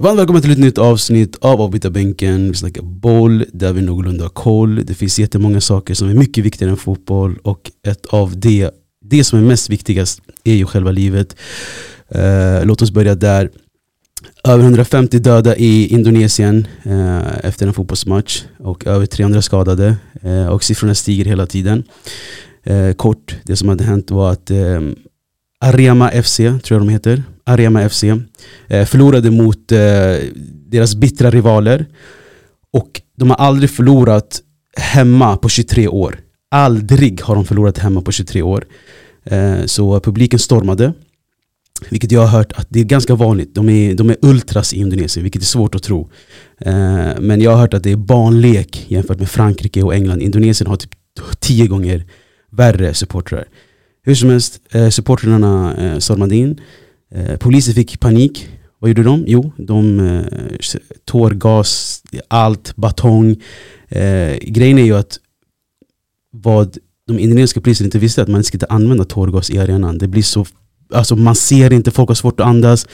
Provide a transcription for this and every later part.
Varmt välkommen till ett nytt avsnitt av avbytarbänken. Vi snackar boll där vi någorlunda har koll. Det finns jättemånga saker som är mycket viktigare än fotboll och ett av det, det som är mest viktigast är ju själva livet. Uh, låt oss börja där. Över 150 döda i Indonesien eh, efter en fotbollsmatch och över 300 skadade Eh, och siffrorna stiger hela tiden. Eh, kort, det som hade hänt var att eh, Arema FC, tror jag de heter, Arema FC eh, förlorade mot eh, deras bittra rivaler och de har aldrig förlorat hemma på 23 år. Aldrig har de förlorat hemma på 23 år. Eh, så publiken stormade. Vilket jag har hört att det är ganska vanligt. De är, de är ultras i Indonesien, vilket är svårt att tro. Eh, men jag har hört att det är barnlek jämfört med Frankrike och England. Indonesien har typ tio gånger värre supportrar. Hur som helst, eh, supportrarna eh, stormade in. Eh, polisen fick panik. Vad gjorde de? Jo, de eh, tårgas, allt, batong. Eh, grejen är ju att vad de indonesiska polisen inte visste att man ska använda tårgas i arenan. Det blir så, alltså man ser inte, folk har svårt att andas.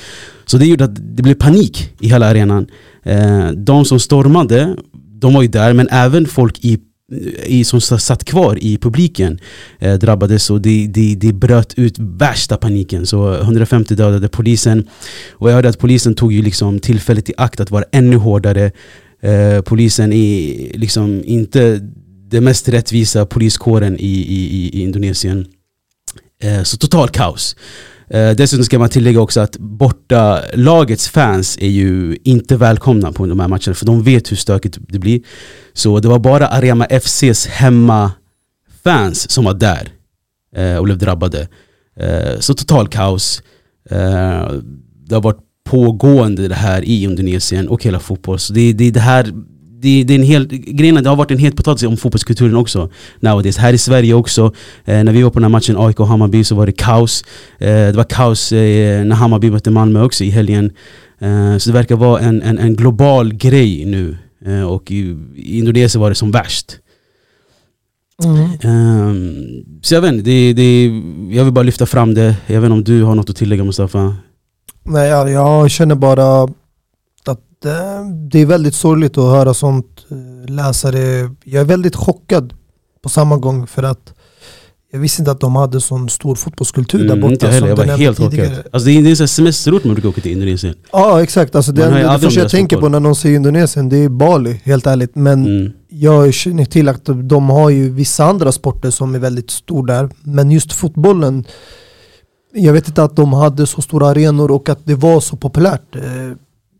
Så det gjorde att det blev panik i hela arenan. Eh, de som stormade, de var ju där, men även folk i i, som satt kvar i publiken eh, drabbades och det, de, de bröt ut värsta paniken. Så 150 dödade polisen. Och jag hörde att polisen tog ju liksom tillfället i akt att vara ännu hårdare. Eh, polisen är liksom inte den mest rättvisa poliskåren i, i, i Indonesien. Eh, så total kaos. Eh, dessutom ska man tillägga också att borta lagets fans är ju inte välkomna på de här matcherna för de vet hur stökigt det blir. Så det var bara Arema FCs hemmafans som var där eh, och blev drabbade. Eh, så total kaos. Eh, det har varit pågående det här i Indonesien och hela fotboll. Så det, det, det här det, det, är en hel, grejen det har varit en het potatis om fotbollskulturen också nowadays. Här i Sverige också, eh, när vi var på den här matchen AIK och Hammarby så var det kaos. Eh, det var kaos eh, när Hammarby mötte Malmö också i helgen. Eh, så det verkar vara en, en, en global grej nu. Eh, och i, i, Indonesien var det som värst. Mm. Ehm, så jag vet inte, det, det, jag vill bara lyfta fram det. Jag vet inte om du har något att tillägga Mustafa? Nej, jag känner bara det är väldigt sorgligt att höra sånt, eh, läsa det. Jag är väldigt chockad på samma gång för att jag visste inte att de hade sån stor fotbollskultur mm, där borta. Inte heller, jag var helt chockad. Alltså det är en semesterort man brukar åka till Indonesien. Ja exakt, alltså det, det, det första jag tänker på när någon säger Indonesien det är Bali, helt ärligt. Men mm. jag känner till att de har ju vissa andra sporter som är väldigt stor där. Men just fotbollen, jag vet inte att de hade så stora arenor och att det var så populärt.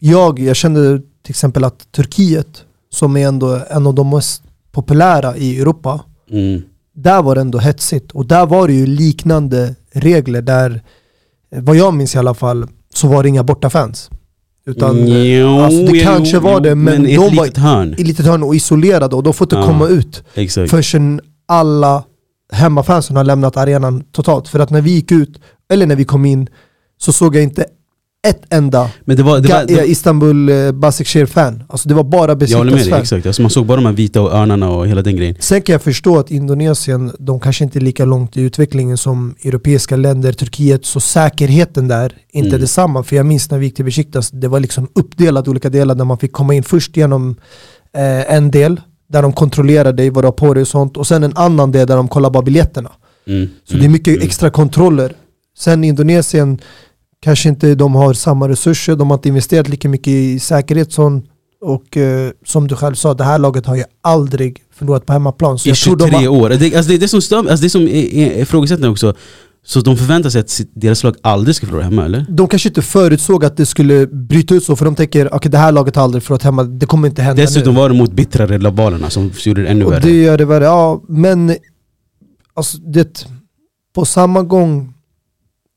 Jag, jag kände till exempel att Turkiet, som är ändå en av de mest populära i Europa, mm. där var det ändå hetsigt. Och där var det ju liknande regler där, vad jag minns i alla fall, så var det inga bortafans. Utan, jo, alltså det jo, kanske var det, men, men de var hörn. i litet hörn och isolerade och de får inte ja, komma ut exakt. förrän alla hemmafansen har lämnat arenan totalt. För att när vi gick ut, eller när vi kom in, så såg jag inte ett enda men det var, det var, det Istanbul eh, Basikshir-fan. Alltså det var bara Besiktas-fan. Exakt, alltså man såg bara de här vita och örnarna och hela den grejen. Sen kan jag förstå att Indonesien, de kanske inte är lika långt i utvecklingen som europeiska länder, Turkiet, så säkerheten där är inte mm. detsamma. För jag minns när vi gick till Besiktas, det var liksom uppdelat i olika delar där man fick komma in först genom eh, en del, där de kontrollerade dig, vad du har på dig och sånt. Och sen en annan del där de kollar bara biljetterna. Mm. Så mm. det är mycket mm. extra kontroller. Sen Indonesien, kanske inte de har samma resurser, de har inte investerat lika mycket i säkerhet som, och eh, som du själv sa, det här laget har ju aldrig förlorat på hemmaplan. Så I 23 har... år, det, alltså det, det som, stör, alltså det som är, är ifrågasättande också så de förväntar sig att deras lag aldrig ska förlora hemma eller? De kanske inte förutsåg att det skulle bryta ut så för de tänker att okay, det här laget har aldrig förlorat hemma, det kommer inte hända Dessutom nu. var det mot bittrare labalerna som gjorde det ännu och värre Det gör det värre, ja men alltså, det, på samma gång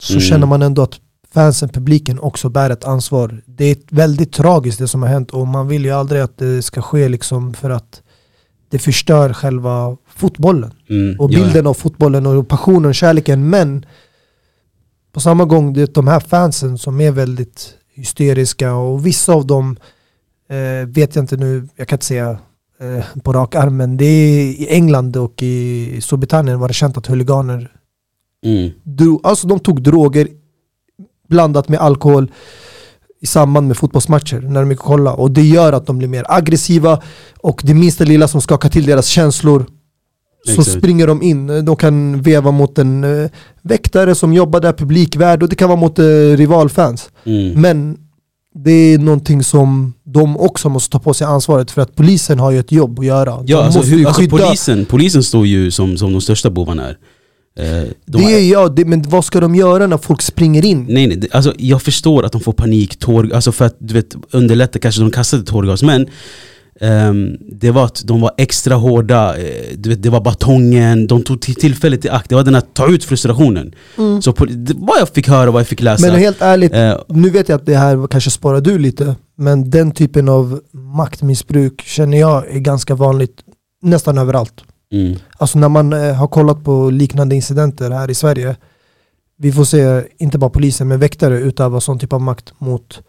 så mm. känner man ändå att fansen, publiken också bär ett ansvar. Det är väldigt tragiskt det som har hänt och man vill ju aldrig att det ska ske liksom för att det förstör själva fotbollen. Mm, och bilden ja. av fotbollen och passionen, kärleken. Men på samma gång, det är de här fansen som är väldigt hysteriska och vissa av dem eh, vet jag inte nu, jag kan inte säga eh, på rak arm, men det är i England och i Storbritannien var det känt att huliganer mm. Drog, alltså de tog droger blandat med alkohol. i samband med fotbollsmatcher när de är kolla och det gör att de blir mer aggressiva och det minsta lilla som skakar till deras känslor så Exakt. springer de in. De kan veva mot en uh, väktare som jobbar där, publikvärd och det kan vara mot uh, rivalfans. Mm. Men det är någonting som de också måste ta på sig ansvaret för att polisen har ju ett jobb att göra. Ja, de alltså, hur, alltså polisen, polisen står ju som, som de största bovarna är. Eh, de det är, ja, det, men vad ska de göra när folk springer in? Nej, nej alltså, jag förstår att de får panik, tår, alltså för att du vet, underlätta kanske de kastade tårgas men ehm, det var att de var extra hårda, eh, du vet, det var batongen, de tog till tillfället i akt, det var den att ta ut frustrationen. Så på, det, vad jag fick höra, vad jag fick läsa. Men helt ärligt, eh, nu vet jag att det här kanske sparar du lite, men den typen av maktmissbruk känner jag är ganska vanligt nästan överallt. Mm, Alltså när man eh, har kollat på liknande incidenter här i Sverige, vi får se inte bara polisen men väktare utöva sån typ av makt mot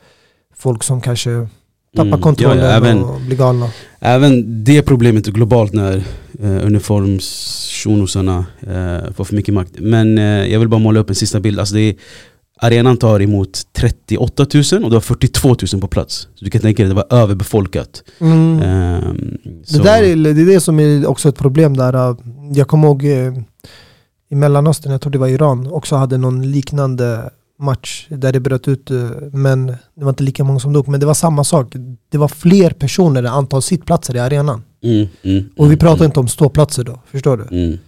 folk som kanske tappar Mm. kontrollen Ja, ja, även- och blir galna. Även det problemet är globalt när eh, uniformsshunosarna eh, får för mycket makt. Men eh, jag vill bara måla upp en sista bild. Alltså det är, arenan tar emot 38 000 och det var 42 000 på plats. Så du kan tänka dig att det var överbefolkat. Mm. Ehm, Det, där är, det är det som är också ett problem där. Jag kommer ihåg eh, i Mellanöstern, jag tror det var Iran, också hade någon liknande match där det bröt ut, eh, men det var inte lika många som dog. Men det var samma sak. Det var fler personer än antal sittplatser i arenan. Mm, mm, Och vi mm, pratar mm, inte om ståplatser då, förstår du?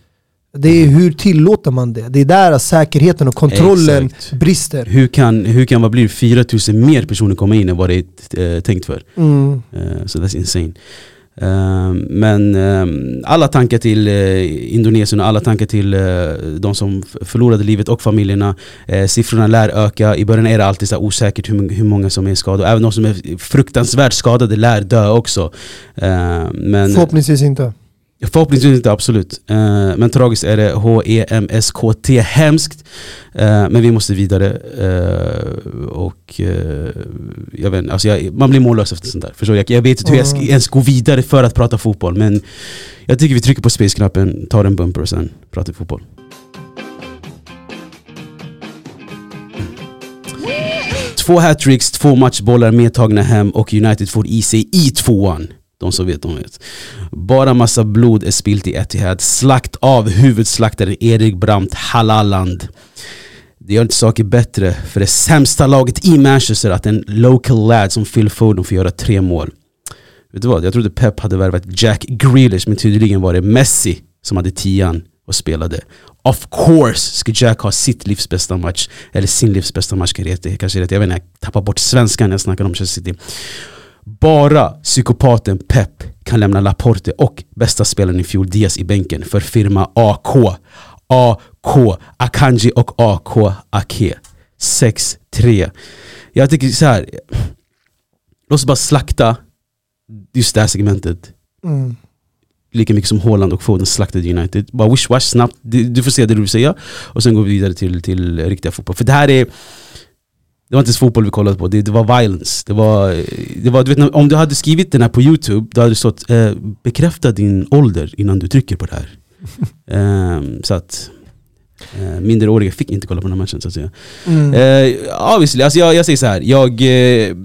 Det är hur tillåter man det? Det är där säkerheten och kontrollen Exakt. brister. Hur kan, hur kan vad blir det, 4 000 mer personer komma in än vad det är eh, tänkt för? Mm. Eh, Så that's insane. Ehm, men ehm, alla tankar till eh, Indonesien och alla tankar till de som förlorade livet och familjerna. Siffrorna lär öka. I början är det alltid så osäkert hur, hur många som är skadade. Även de som är fruktansvärt skadade lär dö också. Men Förhoppningsvis inte. Förhoppningsvis inte, absolut. Eh, men tragiskt är det H-E-M-S-K-T, hemskt. Eh, men vi måste vidare. Eh, och jag vet, alltså jag, man blir mållös efter sånt där. Förstår jag, jag vet inte hur jag ska Mm. ens gå vidare för att prata fotboll. Men jag tycker vi trycker på space-knappen, tar en bumper och sen pratar vi fotboll. Två hattricks, två matchbollar medtagna hem och United får i sig i tvåan. De som vet, de vet. Bara massa blod är spilt i Etihad. Slakt av huvudslaktaren Erik Brandt Halaland. Det gör inte saker bättre för det sämsta laget i Manchester att en local lad som Phil Foden får göra tre mål. Vet du vad? Jag trodde Pep hade värvat Jack Grealish men tydligen var det Messi som hade tian och spelade. Of course ska Jack ha sitt livs bästa match. Eller sin livs bästa match kanske det heter. Kanske det, jag vet inte, jag tappar bort svenskan när jag snackar om Chelsea City. Bara psykopaten Pep kan lämna Laporte och bästa spelaren i fjol Diaz i bänken för firma AK. AK, Akanji och AK Ake. 6-3. Jag tycker så här. Låt oss bara slakta just det här segmentet Mm. lika mycket som Haaland och Foden slaktade United. Bara wish wash snabbt, du, du får säga det du vill säga och sen går vi vidare till, till riktiga fotboll. För det här är det var inte ens fotboll vi kollade på, det, det var violence. Det var, det var, du vet, om du hade skrivit den här på youtube, då hade det stått eh, bekräfta din ålder innan du trycker på det här. Ehm, så att eh, minderåriga fick inte kolla på den här matchen så att säga. Mm. Eh, obviously, alltså jag, jag säger så här. Jag, eh,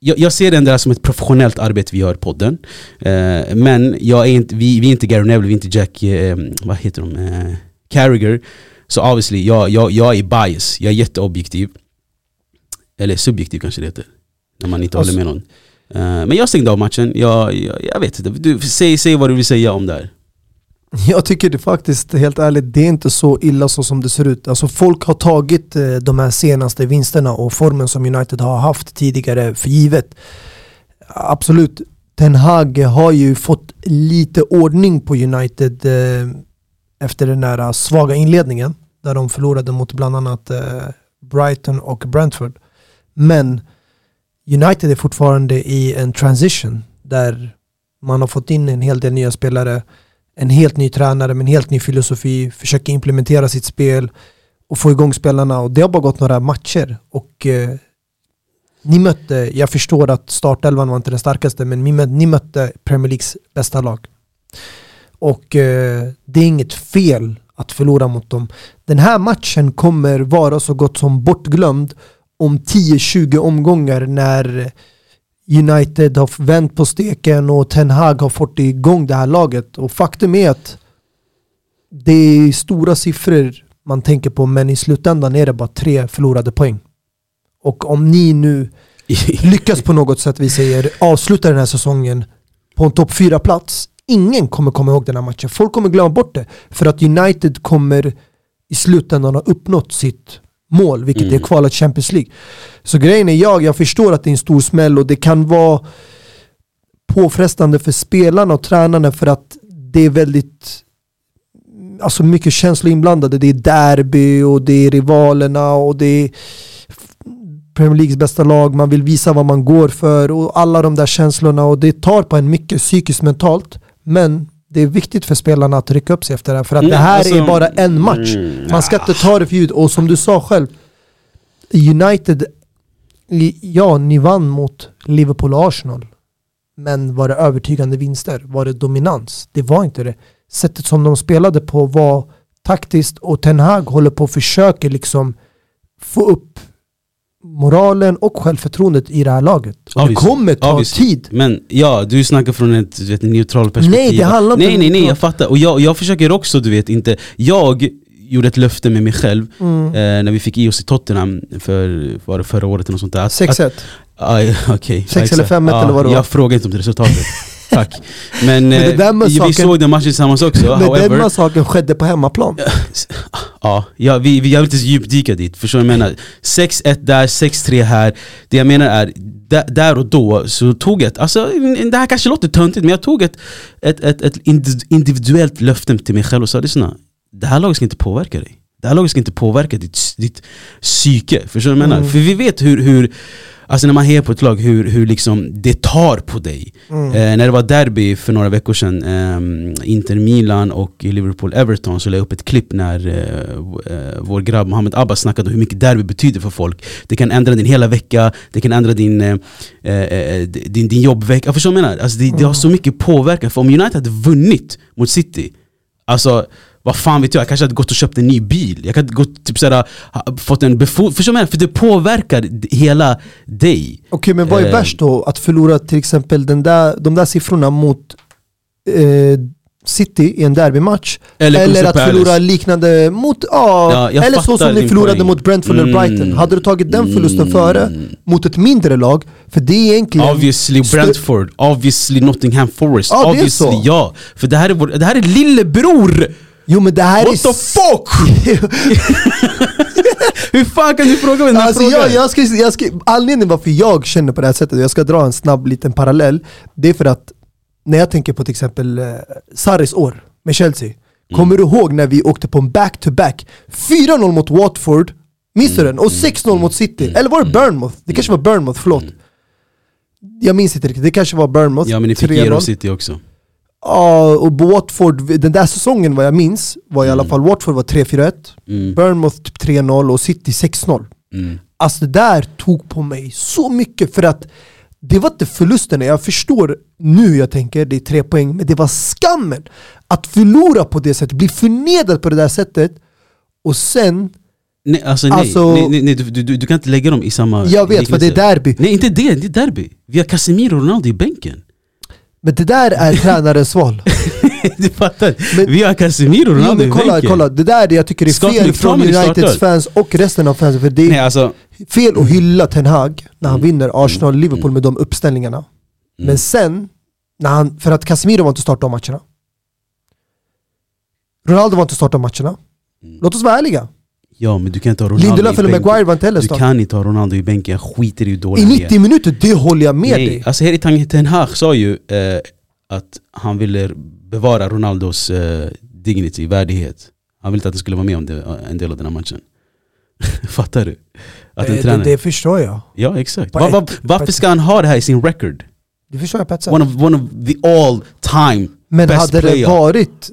jag, jag ser den där som ett professionellt arbete vi gör i podden. Eh, men jag är inte, vi, vi är inte Gary Neville, vi är inte Jack, eh, vad heter de, eh, Carragher. Så obviously, jag, jag, jag är bias, jag är jätteobjektiv. Eller subjektiv kanske det heter. När man inte Alltså- håller med någon. Eh, men jag stängde av matchen, jag, jag, jag vet inte. Du, säg, säg vad du vill säga om det här. Jag tycker det faktiskt, helt ärligt, det är inte så illa så som det ser ut. Alltså folk har tagit eh, de här senaste vinsterna och formen som United har haft tidigare för givet. Absolut, Ten Hag har ju fått lite ordning på United eh, efter den där svaga inledningen där de förlorade mot bland annat eh, Brighton och Brentford. Men United är fortfarande i en transition där man har fått in en hel del nya spelare en helt ny tränare med en helt ny filosofi, försöker implementera sitt spel och få igång spelarna och det har bara gått några matcher och eh, ni mötte, jag förstår att startelvan var inte den starkaste men ni mötte, ni mötte Premier Leagues bästa lag. Och eh, det är inget fel att förlora mot dem. Den här matchen kommer vara så gott som bortglömd om 10-20 omgångar när United har vänt på steken och Ten Hag har fått igång det här laget. Och faktum är att det är stora siffror man tänker på men i slutändan är det bara tre förlorade poäng. Och om ni nu lyckas på något sätt, vi säger, avsluta den här säsongen på en topp 4-plats. Ingen kommer komma ihåg den här matchen. Folk kommer glömma bort det. För att United kommer i slutändan ha uppnått sitt mål, vilket Mm. är kvalet Champions League. Så grejen är jag, jag förstår att det är en stor smäll och det kan vara påfrestande för spelarna och tränarna för att det är väldigt alltså mycket känslor inblandade. Det är derby och det är rivalerna och det är Premier Leagues bästa lag, man vill visa vad man går för och alla de där känslorna och det tar på en mycket psykiskt mentalt. Men det är viktigt för spelarna att rycka upp sig efter det här för att det Mm, här alltså, är bara en match. mm, Man ska inte ta det för ljud och som du sa själv United, ja ni vann mot Liverpool och Arsenal. Men var det övertygande vinster? Var det dominans? Det var inte det. Sättet som de spelade på var taktiskt och Ten Hag håller på och försöker liksom få upp moralen och självförtroendet i det här laget. Och det Obviously. kommer ta Obviously. tid. Men ja, du snackar från ett du vet, neutralt perspektiv. Nej, det handlar inte Nej, om nej, nej, neutralt. jag fattar. Och jag, jag försöker också, du vet, inte... Jag gjorde ett löfte med mig själv Mm. eh, när vi fick i oss i Tottenham för, var det förra året eller något sånt där. Att- 6-1. Aj, okej. Sex exakt. eller fem ett eller vad det var. Jag frågar inte om det resultatet. Tack. Men, Men eh, med vi såg den matchen tillsammans också. Men den however, massakern skedde på hemmaplan. Ja, ja vi, vi, jag vill inte djupdyka dit, förstår du vad jag menar? 6-1 där, 6-3 här. Det jag menar är, där, och då så tog jag alltså det här kanske låter töntigt men jag tog ett, ett, ett, ett indi- individuellt löfte till mig själv och sa lyssna, det här laget ska inte påverka dig. Det här laget ska inte påverka ditt, ditt psyke, förstår du vad jag menar? Mm. För vi vet hur, hur Alltså när man hejar på ett lag, hur, hur liksom det tar på dig. Mm. Eh, när det var derby för några veckor sedan, eh, Inter Milan och Liverpool-Everton, så la jag upp ett klipp när eh, eh, vår grabb Mohamed Abbas snackade om hur mycket derby betyder för folk. Det kan ändra din hela vecka, det kan ändra din, eh, eh, din, din jobbvecka. Förstår du vad jag menar? Alltså det, det har så mycket påverkan. För om United hade vunnit mot City, alltså vad fan vet jag, jag kanske hade gått och köpt en ny bil. Jag hade gått typ såhär, fått en befordran. Förstår du? För det påverkar hela dig. Okej, men vad är Eh. värst då? Att förlora till exempel den där, de där siffrorna mot eh, City i en derbymatch? Eller Eller, att förlora liknande mot, ja, Ja, eller så som ni förlorade poäng. mot Brentford eller Mm. Brighton. Hade du tagit den förlusten Mm. före mot ett mindre lag? För det är egentligen... Obviously Brentford, obviously Nottingham Forest, Ja, obviously ja. För det här är, vår, det här är lillebror! Jo men det här What är... the fuck! Hur fan kan du fråga mig den här Alltså frågan? jag, jag ska, jag ska, anledningen varför jag känner på det här sättet, jag ska dra en snabb liten parallell, det är för att när jag tänker på till exempel eh, Sarris år med Chelsea, Mm. kommer du ihåg när vi åkte på en back-to-back? 4-0 mot Watford, minns du den? Och 6-0 mot City, eller var det Bournemouth? Det kanske var Bournemouth, förlåt. Jag minns inte riktigt, det kanske var Bournemouth, Ja men ni fick 3-0. ge dem City också. Ja, och Watford, den där säsongen vad jag minns var i alla fall Watford var 3-4-1, Mm. Bournemouth typ 3-0 och City 6-0. Mm. Alltså det där tog på mig så mycket för att det var inte förlusten, jag förstår nu jag tänker det är tre poäng, men det var skammen att förlora på det sättet, bli förnedrad på det där sättet och sen, Nej alltså nej, Alltså- nej, nej, du, du, du kan inte lägga dem i samma jag vet för det är liknelse. derby, Nej inte det, det är derby. Vi har Casemiro och Ronaldo i bänken. Men det där är tränarens val. du fattar? Men- vi har Casemiro Ronaldo men i kolla, bänken. kolla, det där jag tycker är Scott fel från Uniteds fans och resten av fansen, för det Nej är alltså, fel att hylla Ten Hag när han Mm. vinner Arsenal och Liverpool med de uppställningarna. Mm. Men sen, när han, för att Casemiro var inte starta de matcherna. Ronaldo var inte starta de matcherna. Mm. Låt oss vara ärliga. Ja men du kan inte ha Ronaldo Lindelöf eller. Maguire var inte heller Du kan inte ha Ronaldo i bänken, jag skiter i hur dålig I han är. 90 minuter, det håller jag med Nej, dig. alltså Erik Ten- Hag sa ju eh, att han ville bevara Ronaldos eh, dignity, värdighet. Han ville inte att han skulle vara med om det, eh, en del av den här matchen. Fattar du? Att en Eh, det, tränare... det förstår jag. ja exakt. på Va, va, ett- på varför ska han ha det här i sin record? Det förstår jag på ett sätt. One of, one of the all time Men best hade det varit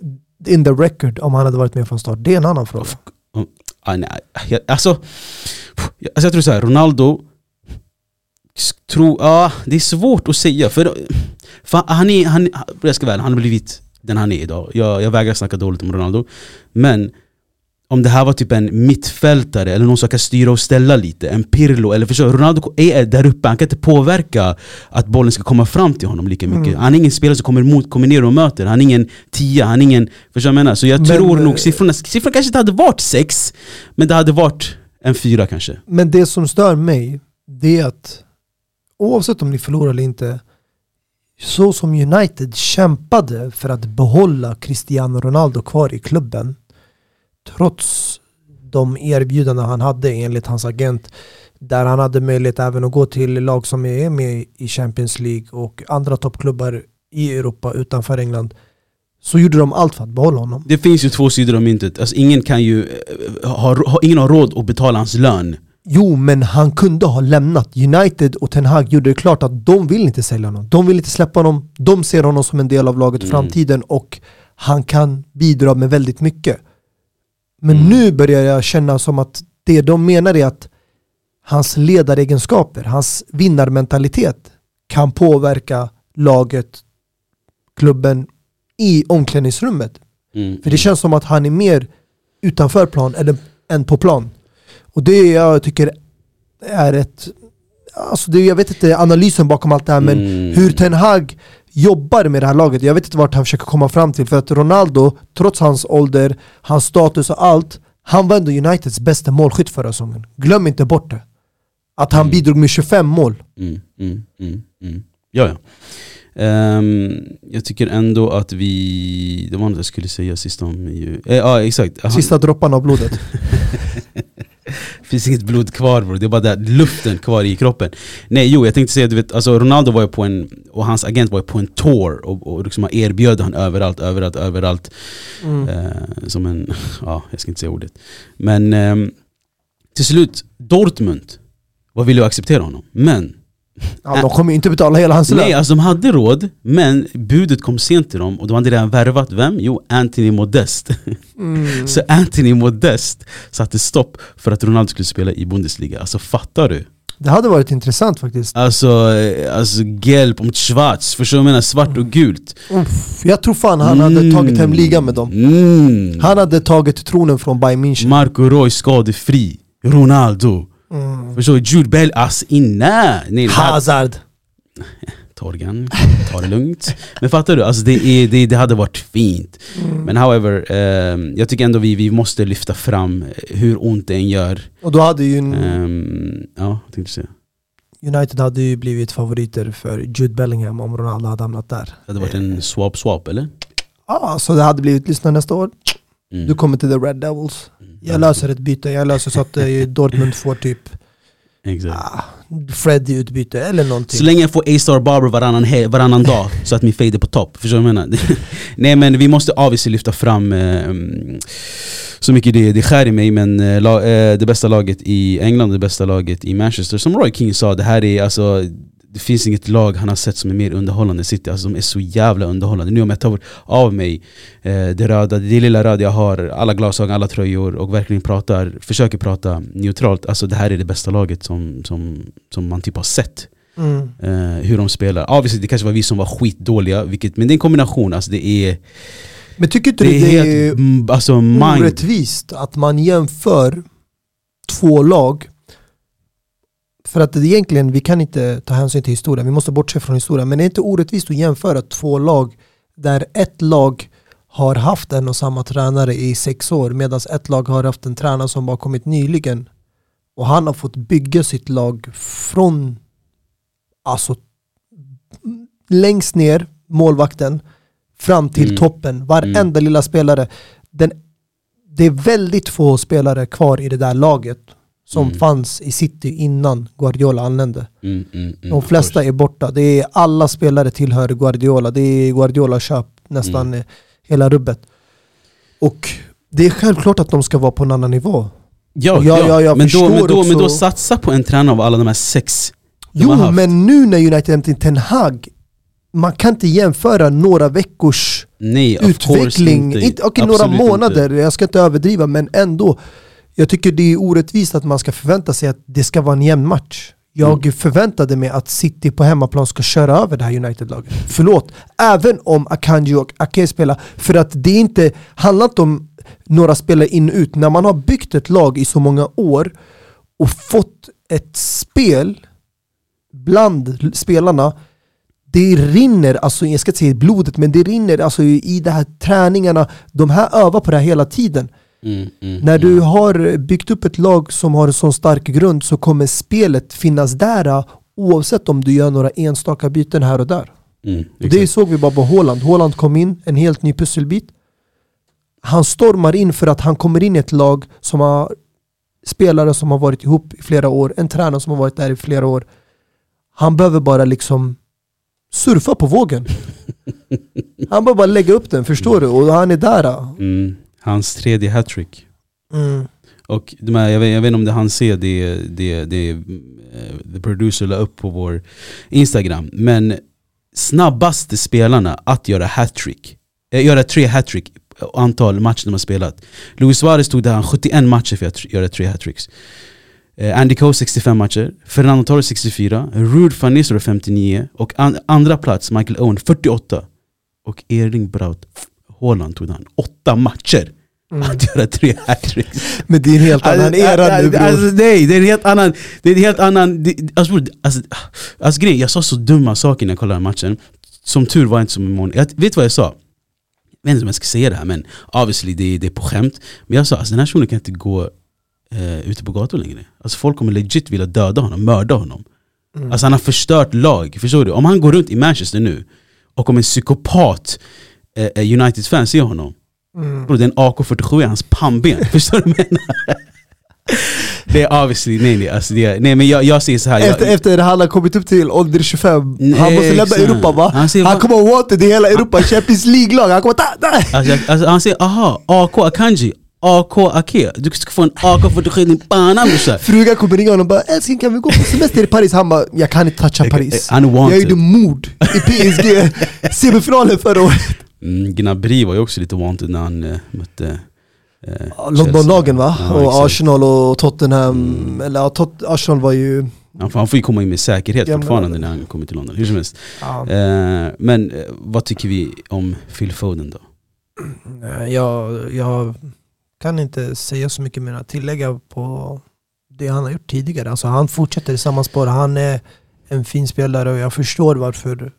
in the record om han hade varit med från start? Det är en annan fråga. Ah, nej, jag, alltså, alltså jag tror såhär, Ronaldo tro, ja det är svårt att säga för, för han är, han, jag ska väl, han har blivit den han är idag. Jag, jag vägrar snacka dåligt om Ronaldo. Men om det här var typ en mittfältare eller någon som kan styra och ställa lite, en Pirlo eller förstår? Ronaldo är där uppe, han kan inte påverka att bollen ska komma fram till honom lika mycket. Mm. Han är ingen spelare som kommer emot, kommer ner och möter, han är ingen tia, han är ingen... Förstår du vad jag menar? Så jag Men, tror eh, nog siffrorna, siffrorna kanske inte hade varit sex, men det hade varit en fyra kanske. Men det som stör mig, det är att oavsett om ni förlorar eller inte, så som United kämpade för att behålla Cristiano Ronaldo kvar i klubben, trots de erbjudanden han hade enligt hans agent, där han hade möjlighet även att gå till lag som är med i Champions League och andra toppklubbar i Europa utanför England, så gjorde de allt för att behålla honom. Det finns ju två sidor av myntet, alltså, ingen, kan ju, eh, ha, ha, ingen har råd att betala hans lön. Jo, men han kunde ha lämnat. United och Ten Hag gjorde det klart att de vill inte sälja honom. De vill inte släppa honom. De ser honom som en del av laget i Mm. framtiden och han kan bidra med väldigt mycket. Men Mm. nu börjar jag känna som att det de menar är att hans ledaregenskaper, hans vinnarmentalitet kan påverka laget, klubben i omklädningsrummet. Mm. För det känns som att han är mer utanför plan än, än på plan. Och det jag tycker är ett... Alltså det, jag vet inte analysen bakom allt det här men Mm. hur Ten Hag jobbar med det här laget. Jag vet inte vart han försöker komma fram till för att Ronaldo, trots hans ålder, hans status och allt, han var ändå Uniteds bästa målskytt förra säsongen. Glöm inte bort det. Att han Mm. bidrog med 25 mål. Mm, mm, mm, mm. Ja, ja. Ehm, jag tycker ändå att vi... Det var något jag skulle säga sist om ju... Eh, Ja, exakt. Sista dropparna av blodet. finns inget blod kvar bro. det är bara där, luften kvar i kroppen. Nej jo, jag tänkte säga du vet, alltså Ronaldo var ju på en, och hans agent var ju på en tour och, och liksom erbjöd han överallt, överallt, överallt. Mm. Eh, som en, ja jag ska inte säga ordet. Men ehm, till slut, Dortmund var villiga att acceptera honom. Men Ja, de kommer ju inte betala hela hans lön. Nej, alltså de hade råd, men budet kom sent till dem och de hade redan värvat vem? Jo, Anthony Modest. Mm. Så Anthony Modest satte stopp för att Ronaldo skulle spela i Bundesliga. Alltså fattar du? Det hade varit intressant faktiskt. Alltså, eh, alltså Gelb mot Schwarz, förstår du vad jag menar? Svart och gult. Uff, jag tror fan han hade Mm. tagit hem ligan med dem. Mm. Han hade tagit tronen från Bayern München. Marco Roy skadefri. Ronaldo. Mm. Förstår du? Jude Bell, alltså nej! nej Hazard. Torgan, ta det lugnt. Men fattar du? Alltså det, är, det, det hade varit fint. Mm. Men however, eh, jag tycker ändå vi, vi måste lyfta fram hur ont det än gör. Och då hade ju Ehm, ja, tänkte säga. United hade ju blivit favoriter för Jude Bellingham om Ronaldo hade hamnat där. Det hade varit en swap swap eller? Ja, så det hade blivit lyssna nästa år. Mm. Du kommer till the Red Devils. Jag löser ett byte, jag löser så att eh, Dortmund får typ Exakt. ah, Fred i utbyte eller någonting. Så länge jag får A-star Barber varannan, varannan dag så att min fade är på topp. Förstår du vad jag menar? Nej men vi måste obviously lyfta fram eh, mm, så mycket det, det skär i mig men eh, la, eh, det bästa laget i England det bästa laget i Manchester. Som Roy King sa, det här är alltså det finns inget lag han har sett som är mer underhållande City, alltså de är så jävla underhållande. Nu om jag tar av mig eh, det röda, det lilla röda jag har, alla glasögon, alla tröjor och verkligen pratar, försöker prata neutralt, alltså det här är det bästa laget som, som, som man typ har sett Mm. eh, hur de spelar. Obviously det kanske var vi som var skitdåliga, vilket, men det är en kombination. Alltså det är, Men tycker inte det du är det helt är mm, alltså orättvist att man jämför två lag för att egentligen, vi kan inte ta hänsyn till historien, vi måste bortse från historien, men det är inte orättvist att jämföra två lag där ett lag har haft en och samma tränare i sex år medan ett lag har haft en tränare som bara kommit nyligen och han har fått bygga sitt lag från alltså längst ner, målvakten, fram till Mm. toppen. Varenda lilla spelare. Den, det är väldigt få spelare kvar i det där laget som Mm. fanns i City innan Guardiola anlände. Mm, mm, mm, De flesta är borta. Det är alla spelare tillhör Guardiola. Det är Guardiola köp nästan Mm. hela rubbet. Och det är självklart att de ska vara på en annan nivå. Ja, Ja, ja, ja, jag men, då, men, då, men då satsa på en tränare av alla de här sex de Jo, men nu när United hämtar Ten Hag, man kan inte jämföra några veckors Nej, utveckling, inte. inte, okej några månader, inte. jag ska inte överdriva men ändå Jag tycker det är orättvist att man ska förvänta sig att det ska vara en jämn match Jag Mm. förväntade mig att City på hemmaplan ska köra över det här United-laget Förlåt, även om Akanji och Ake spelar För att det inte, handlar inte om några spelare in och ut. När man har byggt ett lag i så många år och fått ett spel bland spelarna det rinner, alltså jag ska inte säga i blodet, men det rinner alltså i de här träningarna. De här övar på det här hela tiden. Mm, mm, När du har byggt upp ett lag som har en sån stark grund så kommer spelet finnas där oavsett om du gör några enstaka byten här och där. Mm, det såg vi bara på Håland. Håland kom in, en helt ny pusselbit. Han stormar in för att han kommer in i ett lag som har spelare som har varit ihop i flera år, en tränare som har varit där i flera år. Han behöver bara liksom surfa på vågen. Han behöver bara lägga upp den, förstår du? Och han är där. Mm, hans tredje hattrick. Mm. Och de här, jag, vet, jag vet inte om det han ser det, det, det eh, the producer la upp på vår Instagram. Men snabbaste spelarna att göra hattrick, äh, göra tre hattrick antal matcher de har spelat. Luis Suarez tog det här 71 matcher för att göra tre hattricks. Eh, Andy Cole 65 matcher, Fernando Torres 64, Ruud van Nistelrooy 59 och an, andra plats Michael Owen 48. Och Erling Braut Haaland tog han 8 matcher Mm. att göra tre hattricks. Men det är en helt annan era nu bror. Alltså, nej, det är en helt annan... Det är en helt annan det, alltså, alltså, alltså grejen, jag sa så dumma saker när jag kollade matchen. Som tur var jag inte som imorgon. Jag vet vad jag sa? Jag vet inte om jag ska säga det här men obviously det, är- det är på skämt. Men jag sa alltså den här shunon kan inte gå eh, ute på gator längre. Alltså folk kommer legit vilja döda honom, mörda honom. Mm. Alltså han har förstört lag, förstår du? Om han går runt i Manchester nu och om en psykopat eh, eh, United-fan ser honom Mm. Bro, det är en AK47 i hans pannben, förstår du vad jag menar? Det är obviously, nej nej, alltså det är, nej men jag, jag säger så här. Efter, jag, efter han har kommit upp till ålder 25, Nej, han måste lämna. Europa va? Han säger, Han kommer wanted i hela Europa, Champions League-lag, han kommer ta... ta. alltså, alltså, han säger aha, AK Akanji, AK Ake, du ska få en AK47 i din panna brorsan Frugan kommer ringa honom och bara älskling kan vi gå på semester i Paris? Han bara jag kan inte toucha Paris Han är Jag gjorde mord i PSG semifinalen förra året Mm, Gnabry var ju också lite wanted när han eh, mötte eh, Londonlagen va? Ja, och exakt. Mm. Arsenal och Tottenham, eller ja, Tot Arsenal var ju... Han, får- han får ju komma in med säkerhet Gamla- fortfarande när han kommer till London, hur som helst Ja, eh, Men eh, vad tycker vi om Phil Foden då? nej, jag, jag kan inte säga så mycket mer att tillägga på det han har gjort tidigare. Alltså han fortsätter i samma spår. Han är en fin spelare och jag förstår varför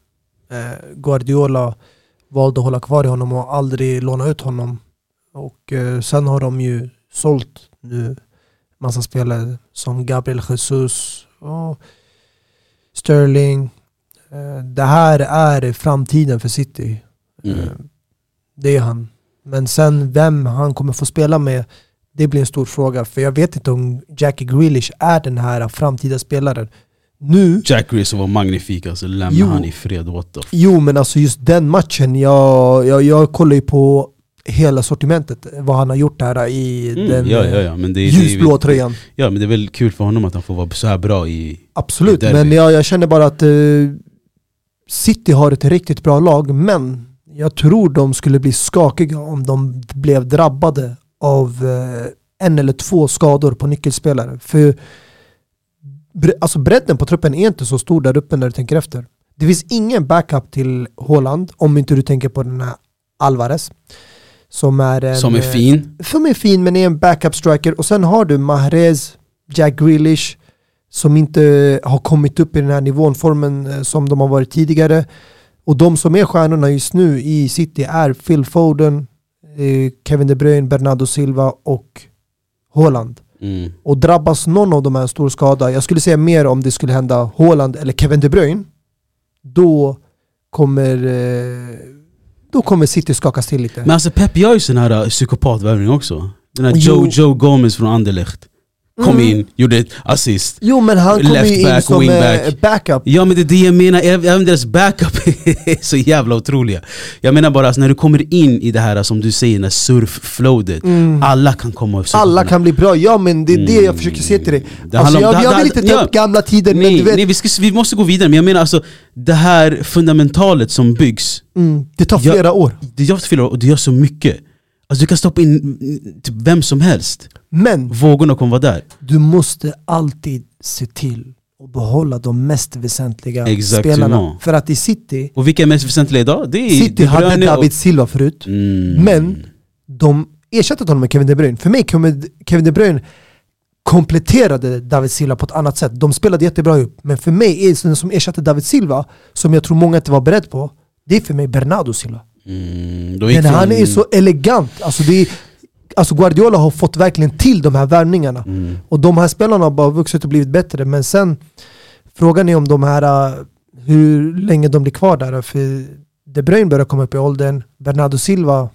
eh, Guardiola valde att hålla kvar i honom och aldrig låna ut honom. Och eh, sen har de ju sålt nu massa spelare som Gabriel Jesus och Sterling. Eh, det här är framtiden för City. Mm. Eh, Det är han. Men sen vem han kommer få spela med, det blir en stor fråga. För jag vet inte om Jackie Grealish är den här framtida spelaren. Nu, Jack Grealish var magnifik alltså, lämna Jo. han i fred, what the jo men alltså just den matchen, jag, jag, jag kollar ju på hela sortimentet, vad han har gjort här i mm, den ja, ja, ja, det, det, ljusblå tröjan. Ja men det är väl kul för honom att han får vara så här bra i... Absolut, derby. men jag, jag känner bara att eh, City har ett riktigt bra lag, men jag tror de skulle bli skakiga om de blev drabbade av eh, en eller två skador på nyckelspelare. För alltså bredden på truppen är inte så stor där uppe när du tänker efter. Det finns ingen backup till Haaland om inte du tänker på den här Alvarez. Som är, en, Som är eh, fin. som är fin men är en backup striker och sen har du Mahrez, Jack Grealish som inte har kommit upp i den här nivån, formen eh, som de har varit tidigare. Och de som är stjärnorna just nu i City är Phil Foden, eh, Kevin De Bruyne, Bernardo Silva och Haaland. Mm. Och drabbas någon av de här stor skada, jag skulle säga mer om det skulle hända Haaland eller Kevin De Bruyne, då kommer, eh, då kommer City skakas till lite. Men alltså Pep gör ju sån här psykopatvärvning också. Den här Jo. Joe, Joe Gomez från Anderlecht. Kom Mm. in, gjorde ett assist. Jo men han kommer Left ju in back, som wing eh, back. backup. Ja men det är det jag menar, även deras backup är så jävla otroliga. Jag menar bara alltså, när du kommer in i det här som du säger, när surfflowdet. Mm. Alla kan komma och försöka Alla kan bli bra, ja men det är det jag Mm. försöker säga till dig. Det Alltså, jag, det- jag vill inte ta ja. upp gamla tider men Nej, du vet, nej vi, ska, vi måste gå vidare, men jag menar alltså det här fundamentalet som byggs, mm, det tar flera år. det gör fel och det gör så mycket. Alltså du kan stoppa in typ vem som helst, Men vågorna kommer vara där. du måste alltid se till att behålla de mest väsentliga Exactement. spelarna. För att i City, vilka är mest väsentliga idag? Det är City De hade och- David Silva förut, Mm. men de ersatte honom med Kevin De Bruyne. För mig, Kevin De Bruyne kompletterade David Silva på ett annat sätt. De spelade jättebra ihop, men för mig, den som ersatte David Silva, som jag tror många inte var beredd på, det är för mig Bernardo Silva. Mm, men han är så elegant. Alltså, det är, alltså Guardiola har fått verkligen till de här värvningarna. Mm. Och de här spelarna har bara vuxit och blivit bättre. Men sen, frågan är om de här, hur länge de blir kvar där. För De Bruyne börjar komma upp i åldern, Bernardo Silva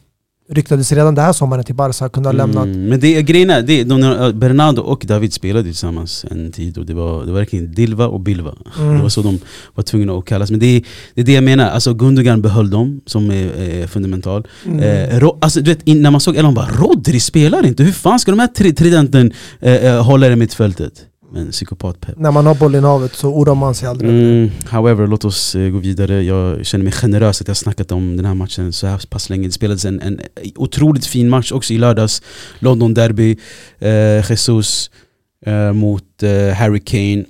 ryktades redan den här sommaren till Barca, kunde ha mm, lämnat. Men det, grejen är, det, de, Bernardo och David spelade tillsammans en tid och det var, det var verkligen Dilva och Bilva. Mm. Det var så de var tvungna att kallas. Men det, det är det jag menar, alltså Gundogan behöll dem som är, är fundamental. Mm. Eh, ro, alltså, du vet, när man såg Elon bara Rodri spelar inte, hur fan ska de här tridenten eh, eh, hålla i mittfältet? Men psykopat-Pep. När man har bollen i havet så oroar man sig aldrig. Mm, however, låt oss uh, gå vidare. Jag känner mig generös att jag snackat om den här matchen så här pass länge. Det spelades en, en otroligt fin match också i lördags. London Derby, uh, Jesus uh, mot Harry Kane,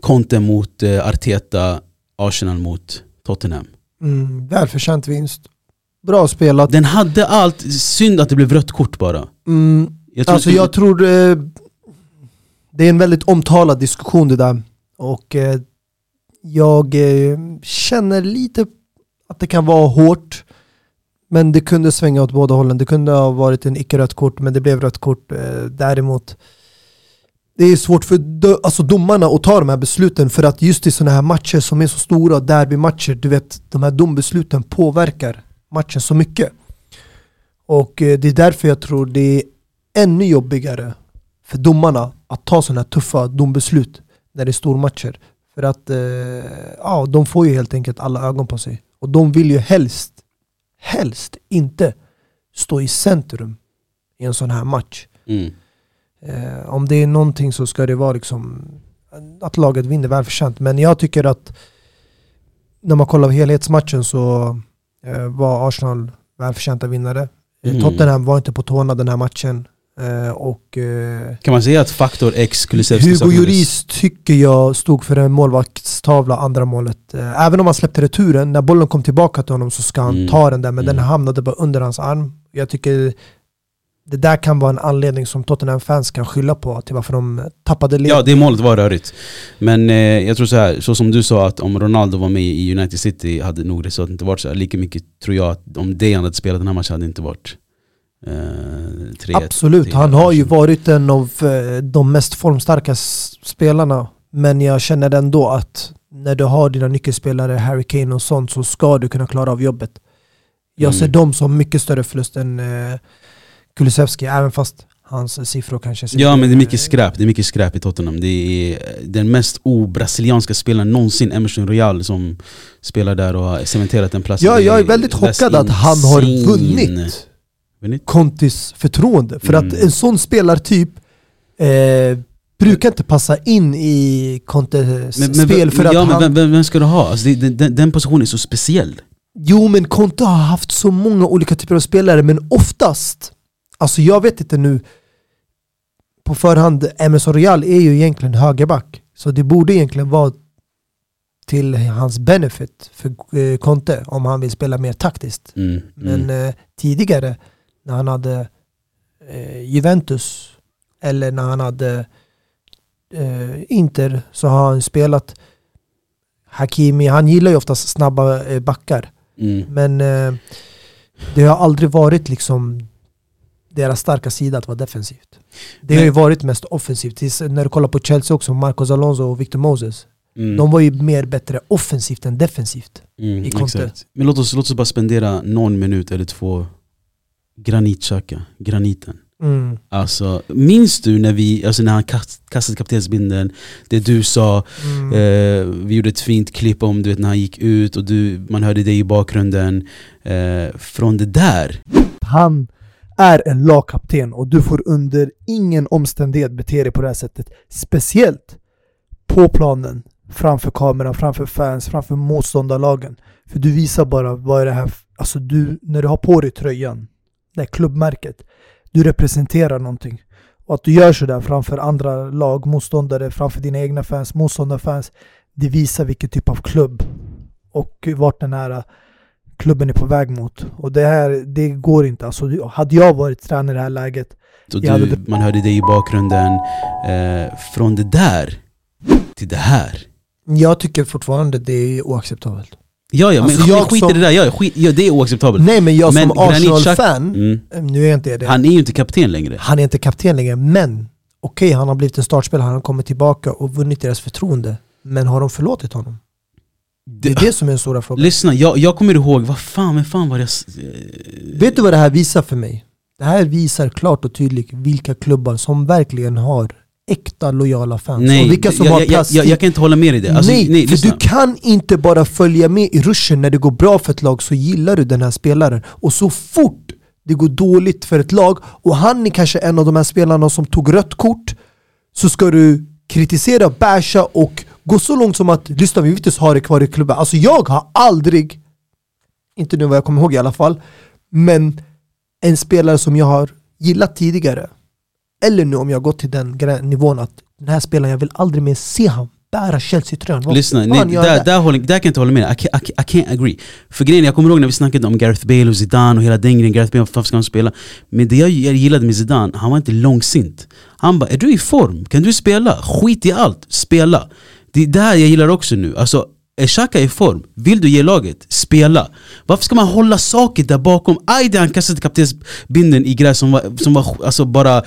Conte mot Arteta, Arsenal mot Tottenham. Mm, välförtjänt vinst. Bra spelat. Den hade allt, synd att det blev rött kort bara. Mm, jag tror alltså jag tror det är en väldigt omtalad diskussion det där. Och eh, jag eh, känner lite att det kan vara hårt. Men det kunde svänga åt båda hållen. Det kunde ha varit en icke-rött kort, men det blev rött kort. Eh, däremot, det är svårt för alltså domarna att ta de här besluten för att just i sådana här matcher som är så stora, derbymatcher, du vet, de här dombesluten påverkar matchen så mycket. Och eh, det är därför jag tror det är ännu jobbigare för domarna att ta sådana här tuffa dombeslut när det är stormatcher. För att eh, ja, de får ju helt enkelt alla ögon på sig. Och de vill ju helst, helst inte stå i centrum i en sån här match. Mm. Eh, om det är någonting så ska det vara liksom att laget vinner välförtjänt. Men jag tycker att när man kollar på helhetsmatchen så eh, var Arsenal välförtjänta vinnare. Mm. Tottenham var inte på tårna den här matchen. Eh, och, eh, kan man säga att faktor X Kulusevski Hugo Lloris tycker jag stod för en målvaktstavla andra målet. Eh, även om han släppte returen, när bollen kom tillbaka till honom så ska han mm. ta den där, men mm. den hamnade bara under hans arm. Jag tycker det där kan vara en anledning som Tottenham-fans kan skylla på till varför de tappade led. Ja, det målet var rörigt. Men eh, jag tror så här, så som du sa att om Ronaldo var med i United City hade nog resultatet inte varit så här. Lika mycket tror jag att om Dejan hade spelat den här matchen hade det inte varit Eh, tre, Absolut, tre, han har ju varit en av eh, de mest formstarka spelarna. Men jag känner ändå att när du har dina nyckelspelare, Harry Kane och sånt, så ska du kunna klara av jobbet. Jag mm. ser dem som mycket större förlust än eh, Kulusevski, även fast hans siffror kanske ser Ja men det är mycket skräp, det är mycket skräp i Tottenham. Det är den mest obrasilianska spelaren någonsin, Emerson Royal, som spelar där och har cementerat en plats. Ja, jag är väldigt chockad att han har vunnit Contis förtroende. För mm. att en sån spelartyp eh, brukar inte passa in i Contes men, men, spel. För ja, att men han, vem, vem ska du ha? Alltså, det, den, den positionen är så speciell. Jo men Conte har haft så många olika typer av spelare, men oftast, alltså jag vet inte nu på förhand, Emerson Royal är ju egentligen högerback. Så det borde egentligen vara till hans benefit för eh, Conte om han vill spela mer taktiskt. Mm, mm. Men eh, tidigare när han hade eh, Juventus eller när han hade eh, Inter så har han spelat Hakimi, han gillar ju oftast snabba eh, backar. Mm. Men eh, det har aldrig varit liksom deras starka sida att vara defensivt. Det har ju varit mest offensivt. Tills när du kollar på Chelsea också, Marcos Alonso och Victor Moses. Mm. De var ju mer bättre offensivt än defensivt mm, i Conte. Men låt oss, låt oss bara spendera någon minut eller två Granitxhaka, graniten. Mm. Alltså, minns du när, vi, alltså när han kastade kaptensbindeln, det du sa, mm. eh, vi gjorde ett fint klipp om du vet, när han gick ut och du, man hörde dig i bakgrunden. Eh, från det där. Han är en lagkapten och du får under ingen omständighet bete dig på det här sättet. Speciellt på planen, framför kameran, framför fans, framför motståndarlagen. För du visar bara vad är det här, alltså du, när du har på dig tröjan, det klubbmärket. Du representerar någonting. Och att du gör sådär framför andra lag, motståndare, framför dina egna fans, motståndarfans. Det visar vilken typ av klubb och vart den här klubben är på väg mot. Och det här, det går inte. Alltså, hade jag varit tränare i det här läget, Så Jag hade- du, man hörde dig i bakgrunden. Eh, från det där till det här. jag tycker fortfarande det är oacceptabelt. Ja, ja, men Alltså, jag skit i som- det där. Ja, skit, ja, det är oacceptabelt. Nej men jag Men som Arsenal-fan, Mm. nu är jag inte det. Han är ju inte kapten längre. Han är inte kapten längre, men okej han har blivit en startspelare, han har kommit tillbaka och vunnit deras förtroende. Men har de förlåtit honom? Det är det som är den stora frågan. Lyssna, jag, jag kommer ihåg, vad fan, men fan var det jag... eh, Vet du vad det här visar för mig? Det här visar klart och tydligt vilka klubbar som verkligen har äkta lojala fans. Nej, och vilka som jag, har jag, jag, jag, kan inte hålla med dig i det. Alltså, nej, nej, för lyssna. du kan inte bara följa med i ruschen när det går bra för ett lag så gillar du den här spelaren. Och så fort det går dåligt för ett lag och han är kanske en av de här spelarna som tog rött kort så ska du kritisera, basha och gå så långt som att lyssna vi vill inte ha det kvar i klubben. Alltså jag har aldrig, inte nu vad jag kommer ihåg i alla fall, men en spelare som jag har gillat tidigare eller nu om jag gått till den nivån att den här spelaren, jag vill aldrig mer se han bära Chelsea-tröjan. Lyssna, nej, där, det? där, håller, där kan jag inte hålla med dig. I I, I can't agree. För grejen, jag kommer ihåg när vi snackade om Gareth Bale och Zidane och hela den grejen, Gareth Bale, varför ska han spela? Men det jag gillade med Zidane, han var inte långsint. Han bara, är du i form? Kan du spela? Skit i allt, spela. Det är det här jag gillar också nu. Alltså, är Xhaka i form? Vill du ge laget? Spela. Varför ska man hålla saker där bakom? Aj, det han kastade kaptensbindeln i gräs som var, som var alltså bara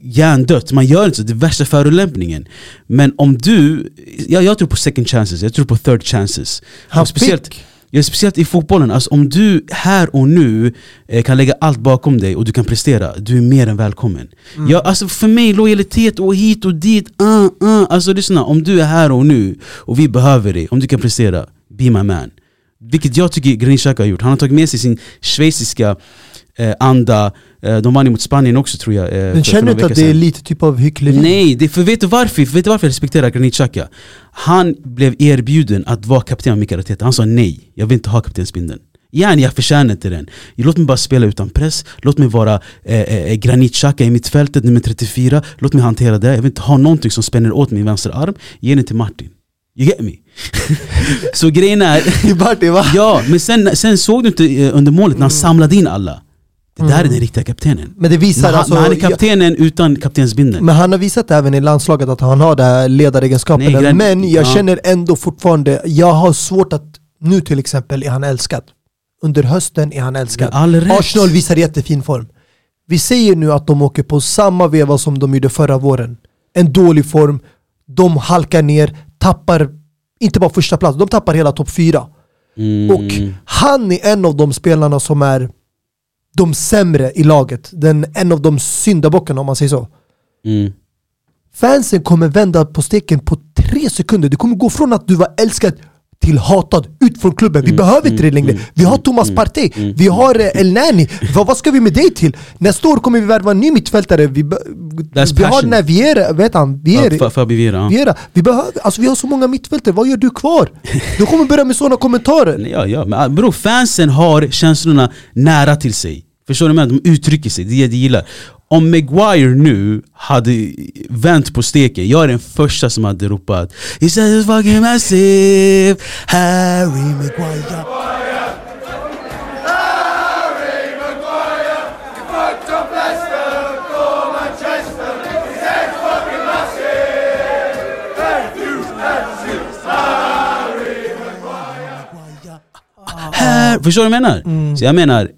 hjärndött. Man gör inte så, det är värsta förolämpningen. Men om du, jag, jag tror på second chances, jag tror på third chances. Han speciellt, fick. Ja, speciellt i fotbollen, alltså om du här och nu eh, kan lägga allt bakom dig och du kan prestera, du är mer än välkommen. Mm. Ja, alltså för mig, lojalitet och hit och dit, uh, uh. Alltså lyssna, om du är här och nu och vi behöver dig, om du kan prestera, be my man. Vilket jag tycker Granit har gjort. Han har tagit med sig sin schweiziska eh, anda, eh, de vann ju mot Spanien också tror jag. Eh, Men känner du inte att det är lite typ av hyckleri? Nej, det, för vet du varför? För vet du varför jag respekterar Granit Xhaka? Han blev erbjuden att vara kapten av Mikael Arteta, han sa nej, jag vill inte ha kaptensbindeln. Gärna, jag förtjänar inte den. Låt mig bara spela utan press, låt mig vara eh, eh, Xhaka i mittfältet, nummer 34 Låt mig hantera det, jag vill inte ha någonting som spänner åt min vänster arm. Ge den till Martin. You get me? Så grejen är, Martin va? ja men sen, sen såg du inte eh, under målet när han samlade in alla Det där är Mm. den riktiga kaptenen Men det visar men han, alltså... men han är jag- kaptenen utan kaptensbindeln Men han har visat även i landslaget att han har det här ledaregenskaperna. Nej, men jag ja. känner ändå fortfarande, jag har svårt att, nu till exempel är han älskad. Under hösten är han älskad. Arsenal visar jättefin form. Vi säger nu att de åker på samma veva som de gjorde förra våren. En dålig form, de halkar ner, tappar, inte bara första plats, de tappar hela topp fyra. Mm. Och han är en av de spelarna som är de sämre i laget. Den, en av de syndabockarna om man säger så. Mm. Fansen kommer vända på steken på tre sekunder. Du kommer gå från att du var älskad till hatad ut från klubben. Vi Mm, behöver inte det mm, längre. mm, Vi har mm, Thomas mm, Partey, vi har eh, El Nani. vad, vad ska vi med dig till? Nästa år kommer vi värva en ny mittfältare. Vi, be- vi har den här Viera, vet han? Viera, Fa- Fabi Vieira, ja. Viera. Vi, behöver, alltså vi har så många mittfältare, vad gör du kvar? Du kommer börja med sådana kommentarer. Ja, ja. Men ah, bro, fansen har känslorna nära till sig. Förstår du? vad jag menar? De uttrycker sig, det är det de gillar. Om Maguire nu hade vänt på steken, jag är den första som hade ropat He says fucking massive Harry Maguire Här, förstår du vad jag menar? Så jag menar,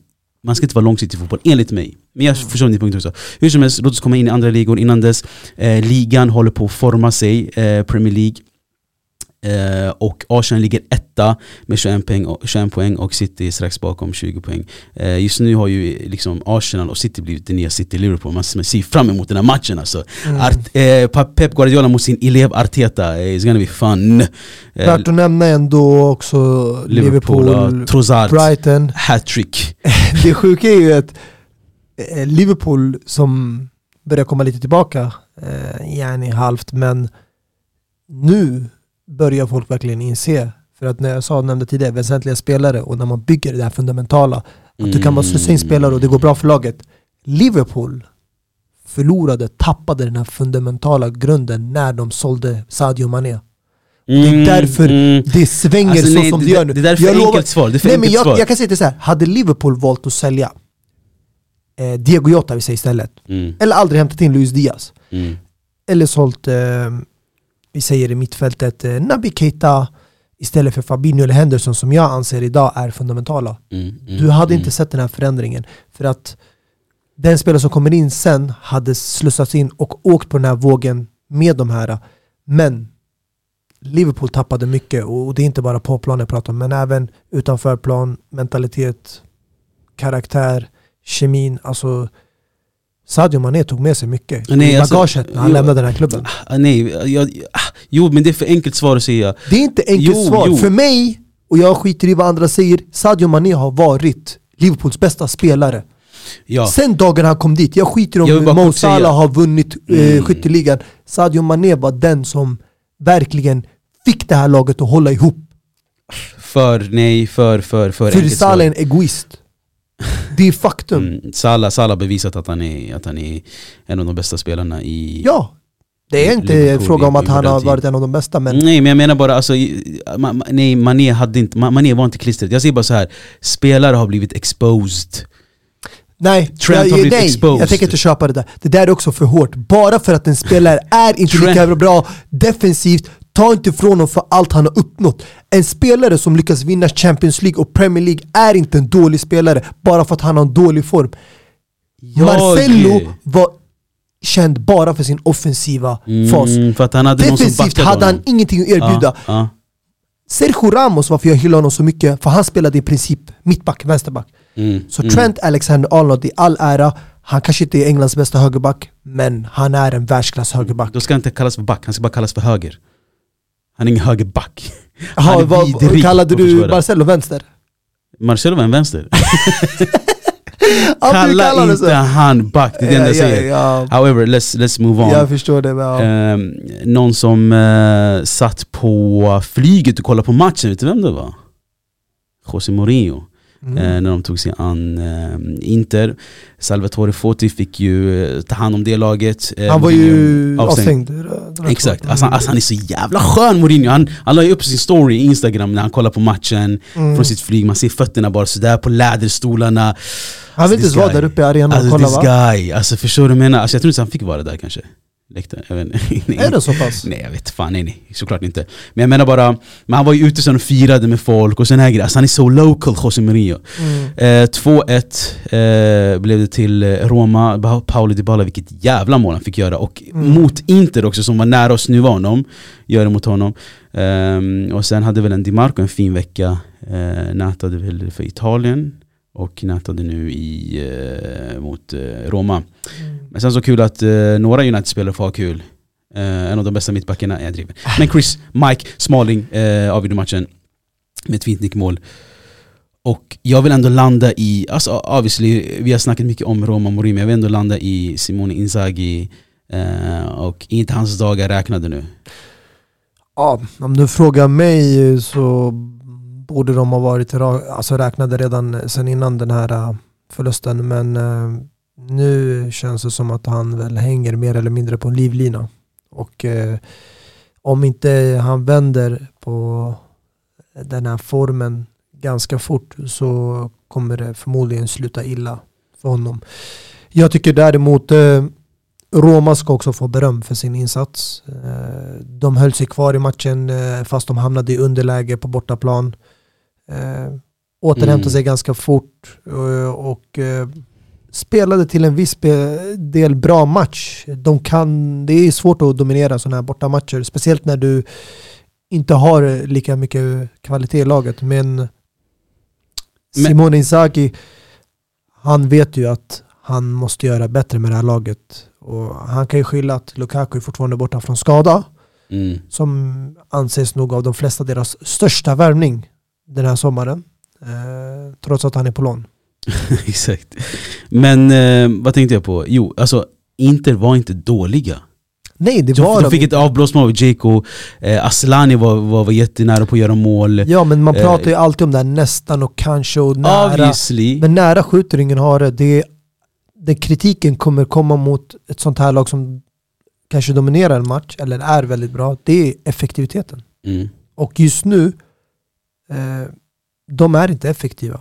man ska inte vara långsiktig i fotboll, enligt mig. Men jag förstår din punkt också. Hur som helst, låt oss komma in i andra ligor innan dess. Eh, ligan håller på att forma sig, eh, Premier League. Eh, och Arsenal ligger etta med 21 poäng, och, 21 poäng och City strax bakom 20 poäng. Eh, just nu har ju liksom Arsenal och City blivit det nya City-Liverpool. Man ser fram emot den här matchen alltså. Mm. Art, eh, Pep Guardiola mot sin elev Arteta, eh, it's gonna be fun. Eh, Värt att nämna ändå också Liverpool, Liverpool, Trossard, Brighton. hattrick. Det sjuka är ju att eh, Liverpool som börjar komma lite tillbaka, eh, yani halvt, men nu börjar folk verkligen inse, för att när jag sa, nämnde tidigare, väsentliga spelare och när man bygger det här fundamentala, att du kan bara slussa in spelare och det går bra för laget. Liverpool förlorade, tappade den här fundamentala grunden när de sålde Sadio Mané. Det är Mm, därför mm. det svänger Alltså, så nej, som det, det, gör nu. det där är för Jag enkelt lovar- svar. Det är Nej, men jag, jag kan säga det så här. hade Liverpool valt att sälja eh, Diego Jota vi säger istället, Mm, eller aldrig hämtat in Luis Diaz, mm, eller sålt, eh, vi säger i mittfältet, eh, Naby Keita istället för Fabinho eller Henderson som jag anser idag är fundamentala. mm, mm, Du hade mm. inte sett den här förändringen. För att den spelare som kommer in sen hade slussats in och åkt på den här vågen med de här. Men Liverpool tappade mycket och det är inte bara på plan jag pratar om men även utanför plan, mentalitet, karaktär, kemin. Alltså Sadio Mané tog med sig mycket Nej, i alltså, bagaget när han jo. lämnade den här klubben. Ah, nej, jag, ah, jo men det är för enkelt svar att säga. Det är inte enkelt Jo, svar. jo. För mig, och jag skiter i vad andra säger, Sadio Mané har varit Liverpools bästa spelare. Ja. Sen dagen han kom dit, jag skiter Jag om bara Mo Salah har vunnit eh, Mm. skytteligan. Sadio Mané var den som verkligen fick det här laget att hålla ihop. För, nej, för, för, för För. Salah är en egoist. Det är faktum. Mm, Salah, Salah har bevisat att han, är, att han är en av de bästa spelarna i... Ja, det är inte Liverpool fråga om att han har varit en av de bästa men Nej men jag menar bara, alltså, nej, Mané, hade inte, Ma- Mané var inte klistret. Jag säger bara så här. spelare har blivit exposed. Nej, Trent jag, har blivit nej exposed. jag tänker inte köpa det där. Det där är också för hårt. Bara för att en spelare är inte Trent- lika bra defensivt, ta inte ifrån honom för allt han har uppnått. En spelare som lyckas vinna Champions League och Premier League är inte en dålig spelare bara för att han har en dålig form. Jag- Marcelo var känd bara för sin offensiva fas. Mm, för att han hade Defensivt hade han ingenting att erbjuda. Ja, ja. Sergio Ramos, varför jag hyllar honom så mycket, för han spelade i princip mittback, vänsterback. Mm, Så mm. Trent Alexander-Arnold i all ära, han kanske inte är Englands bästa högerback, men han är en världsklass högerback. Då ska han inte kallas för back, han ska bara kallas för höger. Han är ingen högerback. Är vad, vidrig, kallade du. Marcelo vänster? Marcelo var en vänster. Kalla inte så. han back, det är det enda jag Ja, säger. However, let's, let's move on. Jag förstår det. Ja. Ehm, någon som eh, satt på flyget och kollade på matchen, vet du vem det var? José Mourinho. Mm. eh, när de tog sig an eh, Inter. Salvatore Foti fick ju eh, ta hand om det laget. Eh, Han var ju avstängd. Exakt, alltså, han- alltså han är så jävla skön Mourinho. Han, han la ju upp sin story i Instagram när han kollar på matchen Mm. från sitt flyg. Man ser fötterna bara sådär på läderstolarna. Han vill Alltså, inte ens this vara där uppe i arenan och Alltså kolla this va? guy, alltså förstår du vad jag menar? Alltså, jag tror inte han fick vara där kanske. Läktaren, jag vet inte. Nej. Är det så pass? Nej jag vet fan, nej nej, såklart inte. Men jag menar bara, men han var ju ute sen och firade med folk och sen här grejer. Alltså han är så local, José Mourinho. Mm. Eh, 2-1 eh, blev det till eh, Roma, Paolo Dybala, vilket jävla mål han fick göra. Och Mm. mot Inter också som var nära att snuva honom, gör det mot honom. Ehm, och sen hade väl en Di Marco en fin vecka, eh, nätade väl för Italien och nätade nu i, eh, mot eh, Roma. Men sen så kul att eh, några United-spelare får ha kul. Eh, en av de bästa mittbackarna, jag driver. Men Chris, Mike, Smalling eh, avgjorde matchen med ett fint nickmål. Och jag vill ändå landa i, alltså obviously, vi har snackat mycket om Roma men jag vill ändå landa i Simone Inzaghi eh, och inte hans dagar räknade nu. Ja, om du frågar mig så borde de ha varit alltså räknade redan sen innan den här äh, förlusten. Men eh, nu känns det som att han väl hänger mer eller mindre på en livlina. Och eh, om inte han vänder på den här formen ganska fort så kommer det förmodligen sluta illa för honom. Jag tycker däremot eh, Roma ska också få beröm för sin insats. De höll sig kvar i matchen fast de hamnade i underläge på bortaplan. Eh, Återhämtade Mm. sig ganska fort eh, och eh, spelade till en viss del bra match. De kan, det är svårt att dominera sådana här bortamatcher, speciellt när du inte har lika mycket kvalitet i laget. Men, Men- Simone Inzaghi, han vet ju att han måste göra bättre med det här laget. Och han kan ju skylla att Lukaku är fortfarande borta från skada, Mm. som anses nog av de flesta deras största värvning den här sommaren. Eh, trots att han är på lån. Exakt. Men eh, vad tänkte jag på? Jo, alltså Inter var inte dåliga. Nej, det De, var de de fick ett avblåsmål av Dzeko, eh, Aslani var, var, var jättenära på att göra mål. Ja, men man Eh, pratar ju alltid om det här nästan och kanske och nära. Obviously. Men nära skjuter ingen hare. Det, den kritiken kommer komma mot ett sånt här lag som kanske dominerar en match, eller är väldigt bra. Det är effektiviteten. Mm. Och just nu, de är inte effektiva.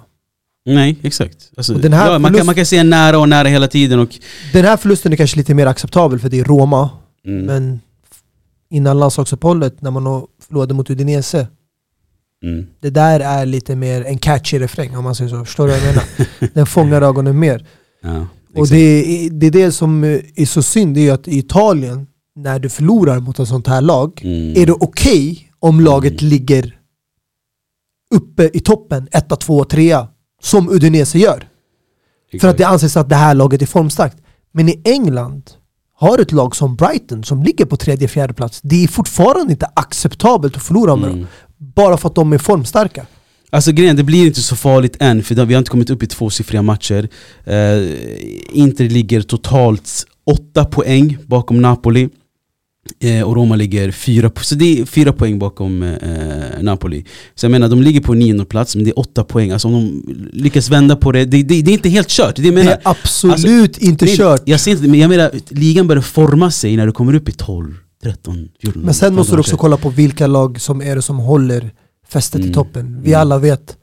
Nej, exakt. Alltså, ja, man, kan, förlust- man kan se nära och nära hela tiden. Och, Den här förlusten är kanske lite mer acceptabel för det är Roma, mm, men innan landslagsuppehållet när man förlorade mot Udinese, mm, det där är lite mer en catchy refräng om man säger så. Förstår du vad jag menar? Den fångar ögonen mer. ja, Och det är, det är det som är så synd, det är att i Italien, när du förlorar mot ett sånt här lag, Mm. är det okej om laget ligger uppe i toppen, 1, 2, 3 som Udinese gör? För Exakt. att det anses att det här laget är formstarkt. Men i England har ett lag som Brighton som ligger på tredje, fjärde plats. Det är fortfarande inte acceptabelt att förlora med Mm. dem. Bara för att de är formstarka. Alltså grejen, det blir inte så farligt än för vi har inte kommit upp i tvåsiffriga matcher. Eh, Inter ligger totalt åtta poäng bakom Napoli. Eh, och Roma ligger fyra, så det är fyra poäng bakom eh, Napoli. Så jag menar, de ligger på nionde plats men det är åtta poäng. Alltså om de lyckas vända på det, det, det, det är inte helt kört. Det, är det menar. är absolut inte Det är- kört. Jag ser inte, men jag menar, ligan börjar forma sig när du kommer upp i 12, 13, 14. Men sen måste du 15 också kolla på vilka lag som är det som håller fästet Mm. i toppen. Vi Mm. alla vet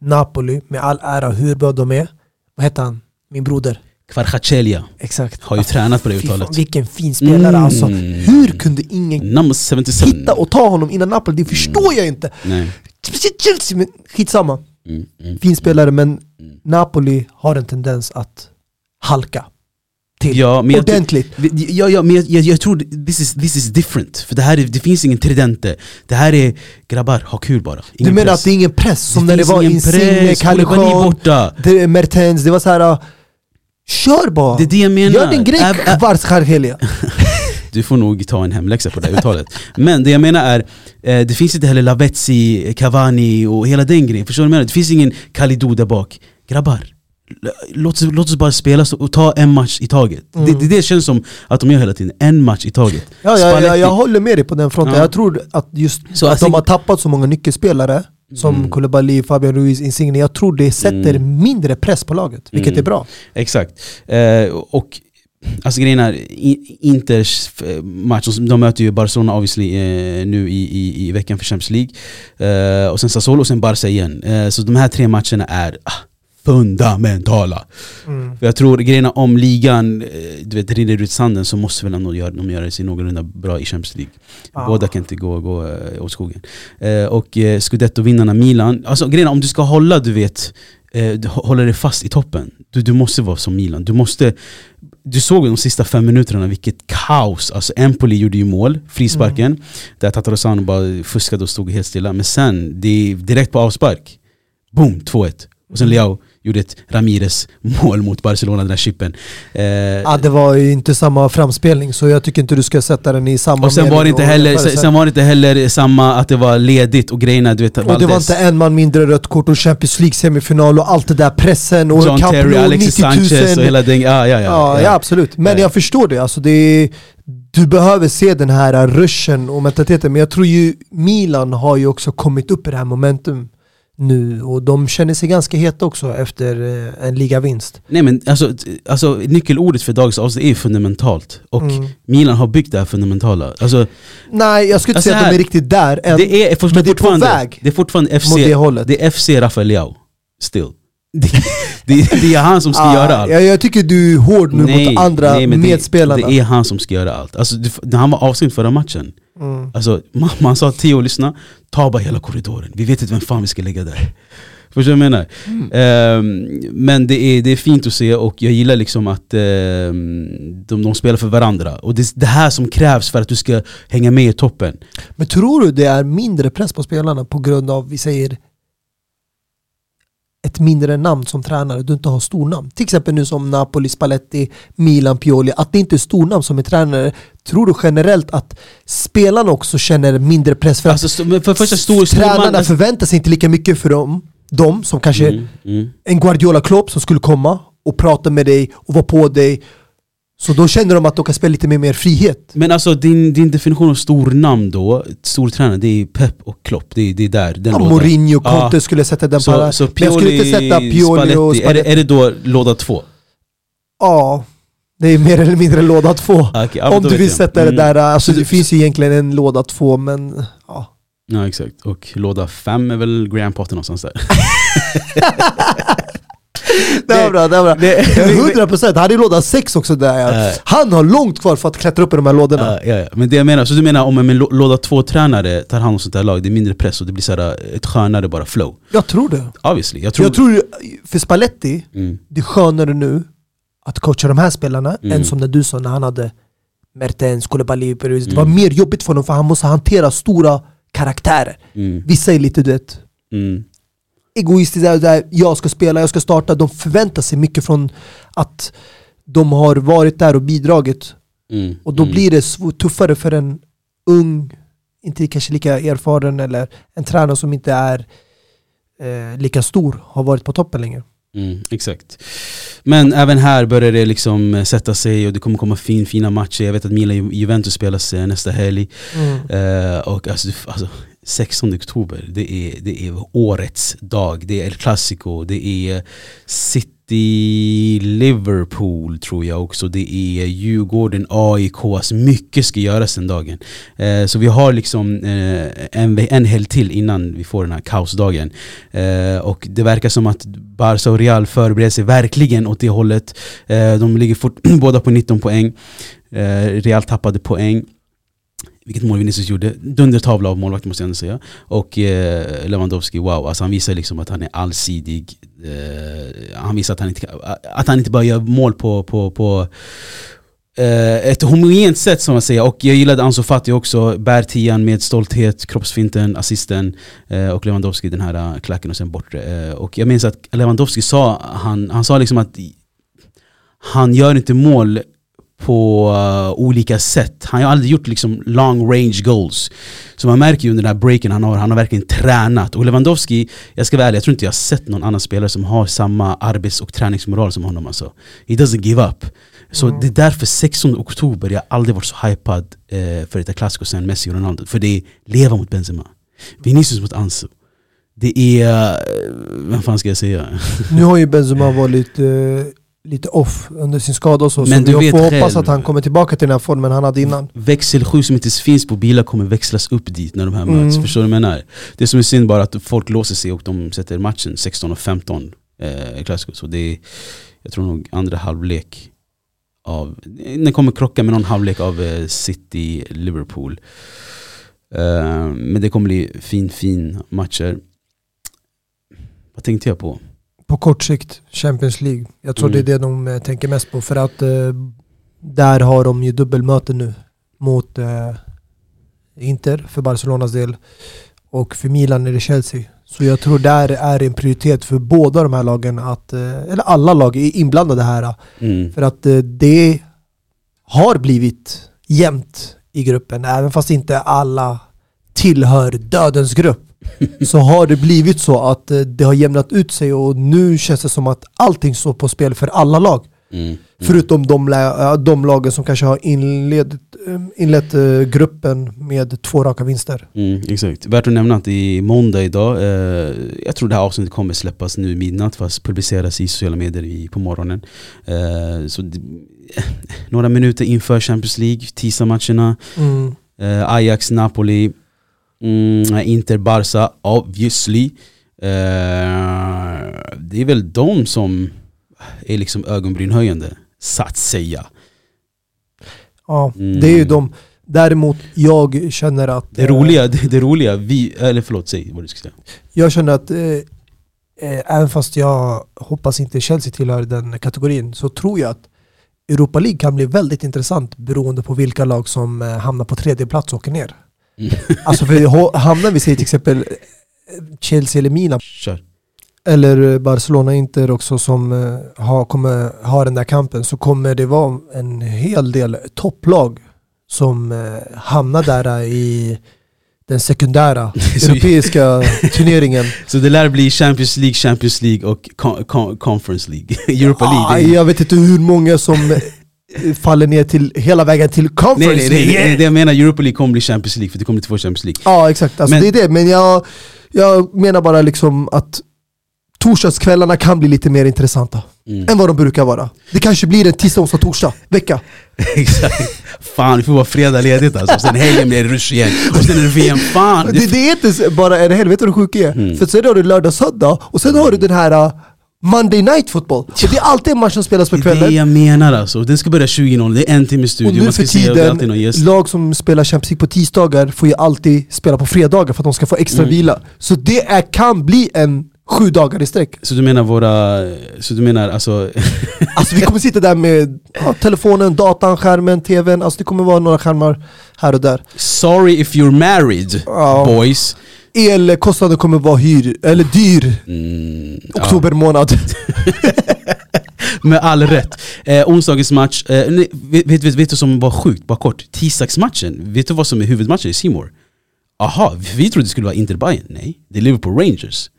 Napoli, med all ära hur bra de är. Vad heter han? Min broder. Kvarchacelia Exakt. har ju tränat på det fan, uttalet. vilken fin spelare Mm. alltså. Hur kunde ingen Number 77. hitta och ta honom innan Napoli? Det förstår jag inte. Nej. Speciellt Chelsea, men skitsamma. Mm, mm. Fin spelare, men Napoli har en tendens att halka till. Ja, men jag, Ordentligt. ja, ja, men jag, jag, jag tror this is, this is different. För det här är, det finns ingen tridente. Det här är grabbar, ha kul bara. Du Ingen menar press. att det är ingen press? Som när det var Insigne, det- Mertens, det var så här. Kör bara! Det är det jag menar. Gör din grej Kvartskarhelia. Du får nog ta en hemläxa på det här uttalet. Men det jag menar är, eh, det finns inte heller Lavezzi, Cavani och hela den grejen. Förstår du vad jag menar? Det finns ingen Kalidou där bak. Grabbar, låt oss, låt oss bara spela och ta en match i taget. Det, det, det känns som att de gör hela tiden, en match i taget. Ja, ja, ja, jag håller med dig på den fronten. Ja. Jag tror att just Så att alltså- de har tappat så många nyckelspelare som Mm. Koulibaly, Fabian Ruiz, Insigne. Jag tror det sätter Mm. mindre press på laget, vilket Mm. är bra. Exakt. Eh, och Alltså grejen är, Inters eh, match, de möter ju Barcelona obviously eh, nu i, i, i veckan för Champions League. Eh, och sen Sassuolo och sen Barca igen. Eh, så de här tre matcherna är ah, fundamentala. För jag tror grejerna om ligan eh, du vet, rinner ut sanden så måste väl ändå göra, de göra sig någorlunda bra i Champions League. Ja. Båda kan inte gå, gå eh, åt skogen. Eh, och eh, Scudetto-vinnarna Milan, alltså grejen är, om du ska hålla du vet, eh, hålla dig fast i toppen, du, du måste vara som Milan. Du måste du såg de sista fem minuterna vilket kaos, alltså Empoli gjorde ju mål, frisparken Där Tatarosano bara fuskade och stod helt stilla Men sen, det direkt på avspark Boom, 2-1 Och sen Leao gjorde ett Ramirez mål mot Barcelona, den där chippen eh, Ja, det var ju inte samma framspelning, så jag tycker inte du ska sätta den i samma Och sen var, det inte heller, sen, sen. var det inte heller samma att det var ledigt och grejerna du vet Och det var Valdes, inte en man mindre rött kort och Champions League semifinal och allt det där pressen och John Camp Terry, Alexis 90 000. Sanchez och hela den, ja ja ja, Ja, ja absolut. Men Ja. jag förstår det. Alltså det är, du behöver se den här ruschen och mentaliteten. Men jag tror ju Milan har ju också kommit upp i det här momentum nu och de känner sig ganska heta också efter eh, en ligavinst. Nej men alltså, alltså nyckelordet för dagens avsnitt är fundamentalt Och Mm. Milan har byggt det här fundamentala alltså, Nej, jag skulle inte Alltså säga att de är riktigt där än. det, är, men det är på väg det är fortfarande FC, det hållet. det är FC Rafael Leao Still det, det, det är han som ska Ah, göra allt jag, jag tycker du är hård nu mot andra nej, medspelarna. det, det är han som ska göra allt alltså, det, när han var avstängd förra matchen Mm. Alltså, man, man sa Theo, lyssna, ta bara hela korridoren. Vi vet inte vem fan vi ska lägga där. Förstår du vad jag menar? Mm. Um, men det är, det är fint att se och jag gillar liksom att um, de, de spelar för varandra. Och det är det här som krävs för att du ska hänga med i toppen. Men tror du det är mindre press på spelarna på grund av, vi säger, ett mindre namn som tränare, du inte har stornamn? Till exempel nu som Napoli, Spalletti, Milan, Pioli, att det inte är stornamn som är tränare. Tror du generellt att spelarna också känner mindre press? För att Alltså, men för första, stor, stor tränarna man, förväntar sig inte lika mycket för dem, de som kanske mm, mm. en Guardiola Klopp som skulle komma och prata med dig och vara på dig. Så då känner de att de kan spela lite med mer frihet. Men alltså din, din definition av stor namn då, stor tränare, det är Pep och Klopp. Det är, det är där, den Ja, lådan. Mourinho. Conte skulle sätta den Så, på så Men jag skulle inte sätta Pioli och Spalletti, är, det, Spalletti. är det då låda två? Ja, det är mer eller mindre låda två. Ja, men Om du vill jag. sätta det Mm. där, alltså Så det finns ju egentligen en låda två men ja. Ja exakt, och låda fem är väl Graham Potter någonstans där. Det var bra, det var bra. Det- 100% han är i låda 6 också där. Ja. Han har långt kvar för att klättra upp i de här lådorna. Ja, ja. Men det jag menar, så du menar om en lå- låda två-tränare tar hand om sånt här lag, det är mindre press och det blir så här, ett skönare bara flow? Jag tror det. Obviously, jag tror... Jag tror för Spalletti, Mm, det är skönare nu att coacha de här spelarna Mm. än som när du sa när han hade Mertens, Koulibaly, Perez. Det Mm. var mer jobbigt för honom för han måste hantera stora karaktärer. mm, Vissa är lite du vet, mm, egoistiska, där jag ska spela, jag ska starta. De förväntar sig mycket från att de har varit där och bidragit. mm, Och då mm. blir det tuffare för en ung, inte kanske lika erfaren eller en tränare som inte är eh, lika stor, har varit på toppen länge. Mm, exakt. Men även här börjar det liksom eh, sätta sig och det kommer komma fin, fina matcher. Jag vet att Milan Ju- Juventus spelas eh, nästa helg. Eh, och alltså, alltså 16 oktober, det är, det är årets dag. Det är El Clasico, det är City Liverpool tror jag också. Det är Djurgården, AIK. Alltså mycket ska göras den dagen. Eh, så vi har liksom eh, en, en helg till innan vi får den här kaosdagen. Eh, och det verkar som att Barca och Real förbereder sig verkligen åt det hållet. Eh, de ligger fort, båda på 19 poäng. Eh, Real tappade poäng. Vilket mål Vinicius gjorde. Dundertavla av målvakten måste jag ändå säga. Och eh, Lewandowski, wow. Alltså han visar liksom att han är allsidig. Eh, han visar att han inte, att han inte bara gör mål på, på, på eh, ett homogent sätt som man säger. Och jag gillade Ansu Fati också. Bär tian med stolthet, kroppsfinten, assisten. Eh, och Lewandowski den här eh, klacken och sen bortre. Eh, och jag minns att Lewandowski sa, han, han sa liksom att han gör inte mål på uh, olika sätt. Han har aldrig gjort liksom long range goals. Så man märker ju under den här breaken, han har, han har verkligen tränat. Och Lewandowski, jag ska vara ärlig, jag tror inte jag har sett någon annan spelare som har samma arbets och träningsmoral som honom alltså. He doesn't give up. Så Mm. det är därför 16 oktober, jag har aldrig varit så hypad eh, för ett klassiko sen Messi och Ronaldo. För det är leva mot Benzema. Vinicius mot Ansu. Det är, eh, vad fan ska jag säga? Nu har ju Benzema varit eh, lite off under sin skada och så, Men så du vi vet får hoppas själv. att han kommer tillbaka till den här formen han hade innan. Växel 7 som inte finns på bilar kommer växlas upp dit när de här Mm. möts. Förstår du vad jag menar? Det som är synd bara att folk låser sig och de sätter matchen 16 och 15 eh, klassiker. Så det är, jag tror nog andra halvlek av, den kommer krocka med någon halvlek av eh, City Liverpool. Eh, men det kommer bli fin fin matcher. Vad tänkte jag på? På kort sikt, Champions League. Jag tror Mm. det är det de eh, tänker mest på för att eh, där har de ju dubbelmöte nu mot eh, Inter för Barcelonas del och för Milan är det Chelsea. Så jag tror där är en prioritet för båda de här lagen att, eh, eller alla lag är inblandade här. Mm. För att eh, det har blivit jämnt i gruppen, även fast inte alla tillhör dödens grupp. Så har det blivit så att eh, det har jämnat ut sig och nu känns det som att allting står på spel för alla lag. Mm. Mm. Förutom de, de lagen som kanske har inlett, eh, inlett eh, gruppen med två raka vinster. Mm, exakt. Värt att nämna att är måndag idag. Eh, jag tror det här avsnittet kommer släppas nu i midnatt fast publiceras i sociala medier i, på morgonen. Eh, så det, några minuter inför Champions League, tisdagsmatcherna. Mm. Eh, Ajax, Napoli, mm, Inter, Barca, obviously. Eh, det är väl de som är liksom ögonbrynhöjande, så att säga. Ja, Mm. det är ju de. Däremot, jag känner att... Det eh, roliga, det, det roliga, vi, eller förlåt, säg vad du ska säga. Jag känner att eh, eh, även fast jag hoppas inte Chelsea tillhör den kategorin så tror jag att Europa League kan bli väldigt intressant beroende på vilka lag som hamnar på tredje plats och åker ner. Mm. Alltså för hamnar vi säger till exempel Chelsea eller Milan Kör. eller eh, Barcelona Inter också som eh, har, kommer ha den där kampen så kommer det vara en hel del topplag som eh, hamnar där i den sekundära europeiska turneringen. Så det lär bli Champions League, Champions League och con- con- Conference League. Europa League. Ah, jag vet inte hur många som faller ner till hela vägen till nej, Conference nej, nej, League. nej, det jag menar Europa League kommer bli Champions League för det kommer bli två Champions League. Ja exakt, alltså, Men- det är det. Men jag, jag menar bara liksom att torsdagskvällarna kan bli lite mer intressanta Mm. än vad de brukar vara. Det kanske blir en tisdag, onsdag, torsdag vecka. Exakt. Fan, vi får vara fredag ledigt alltså. Sen helgen blir det rush igen. Och sen är det VM. Fan! Det, det är inte bara en vad det sjuka är? Mm. För sen har du lördag, söndag och sen har du den här uh, Monday night football. Och det är alltid en match som spelas på Det är det kvällen. jag menar alltså. Den ska börja 20.00, det är en timme Och studio, nu för och är alltid tiden, lag som spelar Champions League på tisdagar får ju alltid spela på fredagar för att de ska få extra Mm. vila. Så det är, kan bli en sju dagar i sträck. Så du menar våra, så du menar alltså, Alltså vi kommer sitta där med ja, telefonen, datan, skärmen, tvn. Alltså det kommer vara några skärmar här och där. sorry if you're married Ja. boys. Elkostnaden kommer vara hyr, eller dyr Mm, ja. oktober månad. Med all rätt. Eh, onsdagens match, eh, nej, vet, vet, vet, du som var sjukt, bara kort? Tisdagsmatchen, vet du vad som är huvudmatchen i Simor? Aha, vi trodde det skulle vara Inter Bayern. Nej, det är Liverpool Rangers.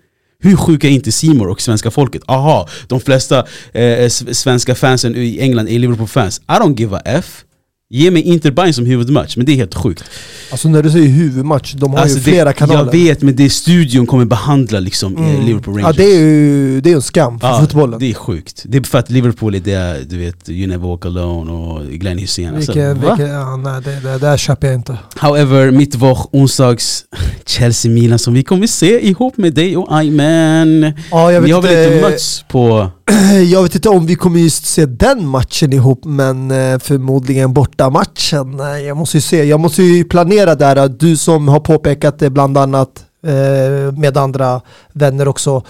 Hur sjuka är inte Simor och svenska folket? Aha, de flesta eh, svenska fansen i England är Liverpool-fans. I don't give a F. Ge mig Inter Bayern som huvudmatch, men det är helt sjukt. Alltså när du säger huvudmatch, de har Alltså, ju flera det, kanaler. Jag vet, men det studion kommer behandla liksom eh, Mm. Liverpool Ja Rangers. det är ju det är en skam för Ja, fotbollen. Det är sjukt. Det är för att Liverpool är det, du vet, You Never Walk Alone och Glenn Hysén. Alltså, Vilken, va? vilken, ja, nej, det, det där köper jag inte. However, mittwoch, onsdags, Chelsea-Milan som vi kommer se ihop med dig och Ayman. Ja, jag vet, har väl inte, mötts på... jag vet inte om vi kommer just se den matchen ihop, men eh, förmodligen borta matchen. Jag måste ju se, jag måste ju planera där. Du som har påpekat det bland annat eh, med andra vänner också.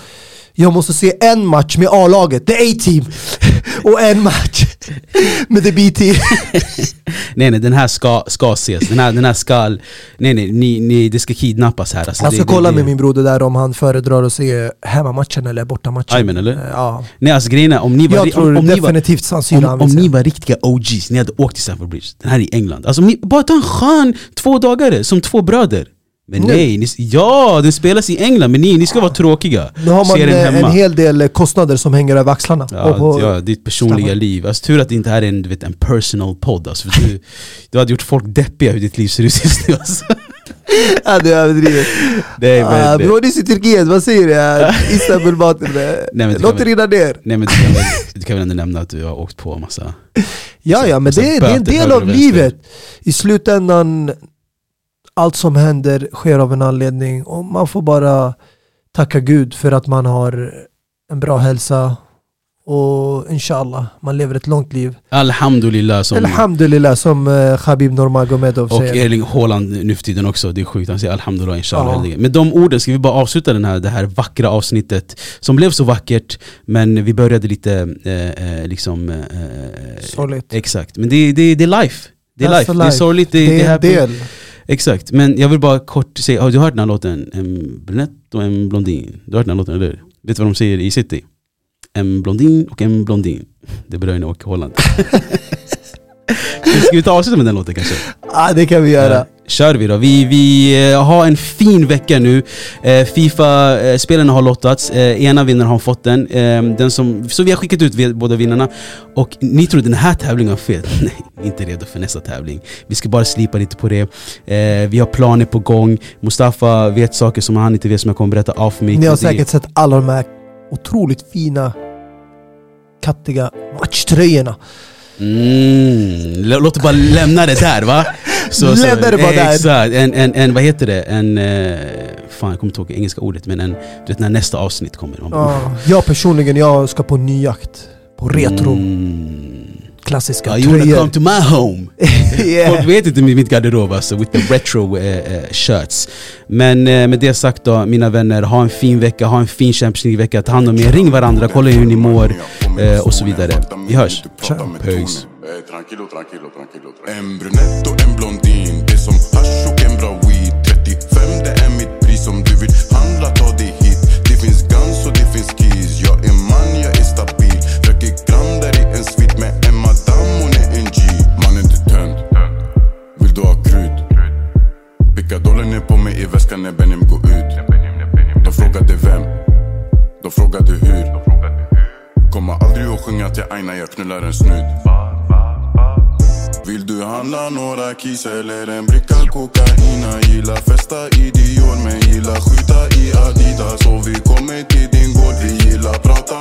Jag måste se en match med A-laget, the A-team, och en match med the B-team. Nej nej, den här ska, ska ses. Den här, den här ska... Nej nej, ni, ni, det ska kidnappas här. Alltså, Jag ska det, kolla det, med min broder där om han föredrar att se hemmamatchen eller bortamatchen. Ayman eller? Eh, Ja. Nej alltså grejen är, om ni var... Jag tror om, om ni var definitivt Siro om, om ni var riktiga OGs, ni hade åkt till Stamford Bridge, den här är i England. Alltså bara ta en skön två dagar som två bröder. Men Nu. nej, ni, ja den spelas i England men ni, ni ska vara tråkiga. Nu har man Se den eh, en hel del eh, kostnader som hänger över axlarna. Ja, på- ja, ditt personliga Stamford. liv. Alltså, tur att det inte här är en, du vet, en personal podd. Alltså, du, du hade gjort folk deppiga hur ditt liv ser ut just nu. Alltså. ja, det är överdrivet. Nej, men, det- Vi var nyss i Turkiet, vad säger du? Istanbul maten. men det Låt det rinna ner. nej men du kan, väl, du kan väl ändå nämna att du har åkt på massa... Ja, ja, men det, är- det är en del av livet. I slutändan, allt som händer sker av en anledning och man får bara tacka Gud för att man har en bra hälsa och inshallah, man lever ett långt liv. Alhamdulillah som... Alhamdulillah som uh, Khabib Nurmagomedov Och säger. Erling Haaland nu för tiden också, det är sjukt. Han säger alhamdulillah inshallah. Ja. Med de orden ska vi bara avsluta den här, det här vackra avsnittet som blev så vackert men vi började lite eh, eh, liksom... Eh, Sorgligt. Exakt, men det, det, det är life. Det är That's life. the Det är life. sorgligt, det, Det det är del. Exakt, men jag vill bara kort säga, har du hört den här låten? En brunett och en blondin. Du har hört den här låten, eller hur? Vet du vad de säger i City? En blondin och en blondin. Det är Bruyne och Holland. Ska vi ta avsluta med den låten kanske? Ja, det kan vi göra. Ja, kör vi då. Vi, vi eh, har en fin vecka nu. Eh, Fifa-spelarna har lottats. Eh, ena vinnaren har fått den. Eh, den som, så vi har skickat ut båda vinnarna. Och ni tror den här tävlingen var fel. Nej, är inte redo för nästa tävling. Vi ska bara slipa lite på det. Eh, vi har planer på gång. Mustafa vet saker som han inte vet som jag kommer berätta av mig. Ni har säkert sett alla de här otroligt fina kattiga matchtröjorna. Mm, lå- låt oss bara lämna det där va? Lämna det bara där. Exakt, en, en, en, vad heter det? En, eh, fan jag kommer inte ihåg engelska ordet men en, du vet när nästa avsnitt kommer. Man bara, Ja, jag personligen, jag ska på ny jakt. På retro, Mm. Klassiska Ja, you wanna come tröjor. to my home? yeah. Folk vet inte mitt garderob alltså, with the retro eh, shirts. Men eh, med det sagt då, mina vänner, ha en fin vecka, ha en fin Champions League-vecka, ta hand om er, ring varandra, kolla hur ni mår och så vidare. Vi hörs. Ciao. Peace. Tranquilo, tranquilo, tranquilo. En brunett och en blondin. Det är som hasch och en bra weed. 35 det är mitt pris. Om du vill handla, Gadollen är på mig i väskan när Benim går ut. De frågade vem. De frågade hur. Kommer aldrig att sjunga till Aina, jag knullar en snut. Vill du handla några kiss eller en bricka kokaina? Gillar festa i Dior men gillar skjuta i Adidas. Och vi kommer till din gård, vi gillar prata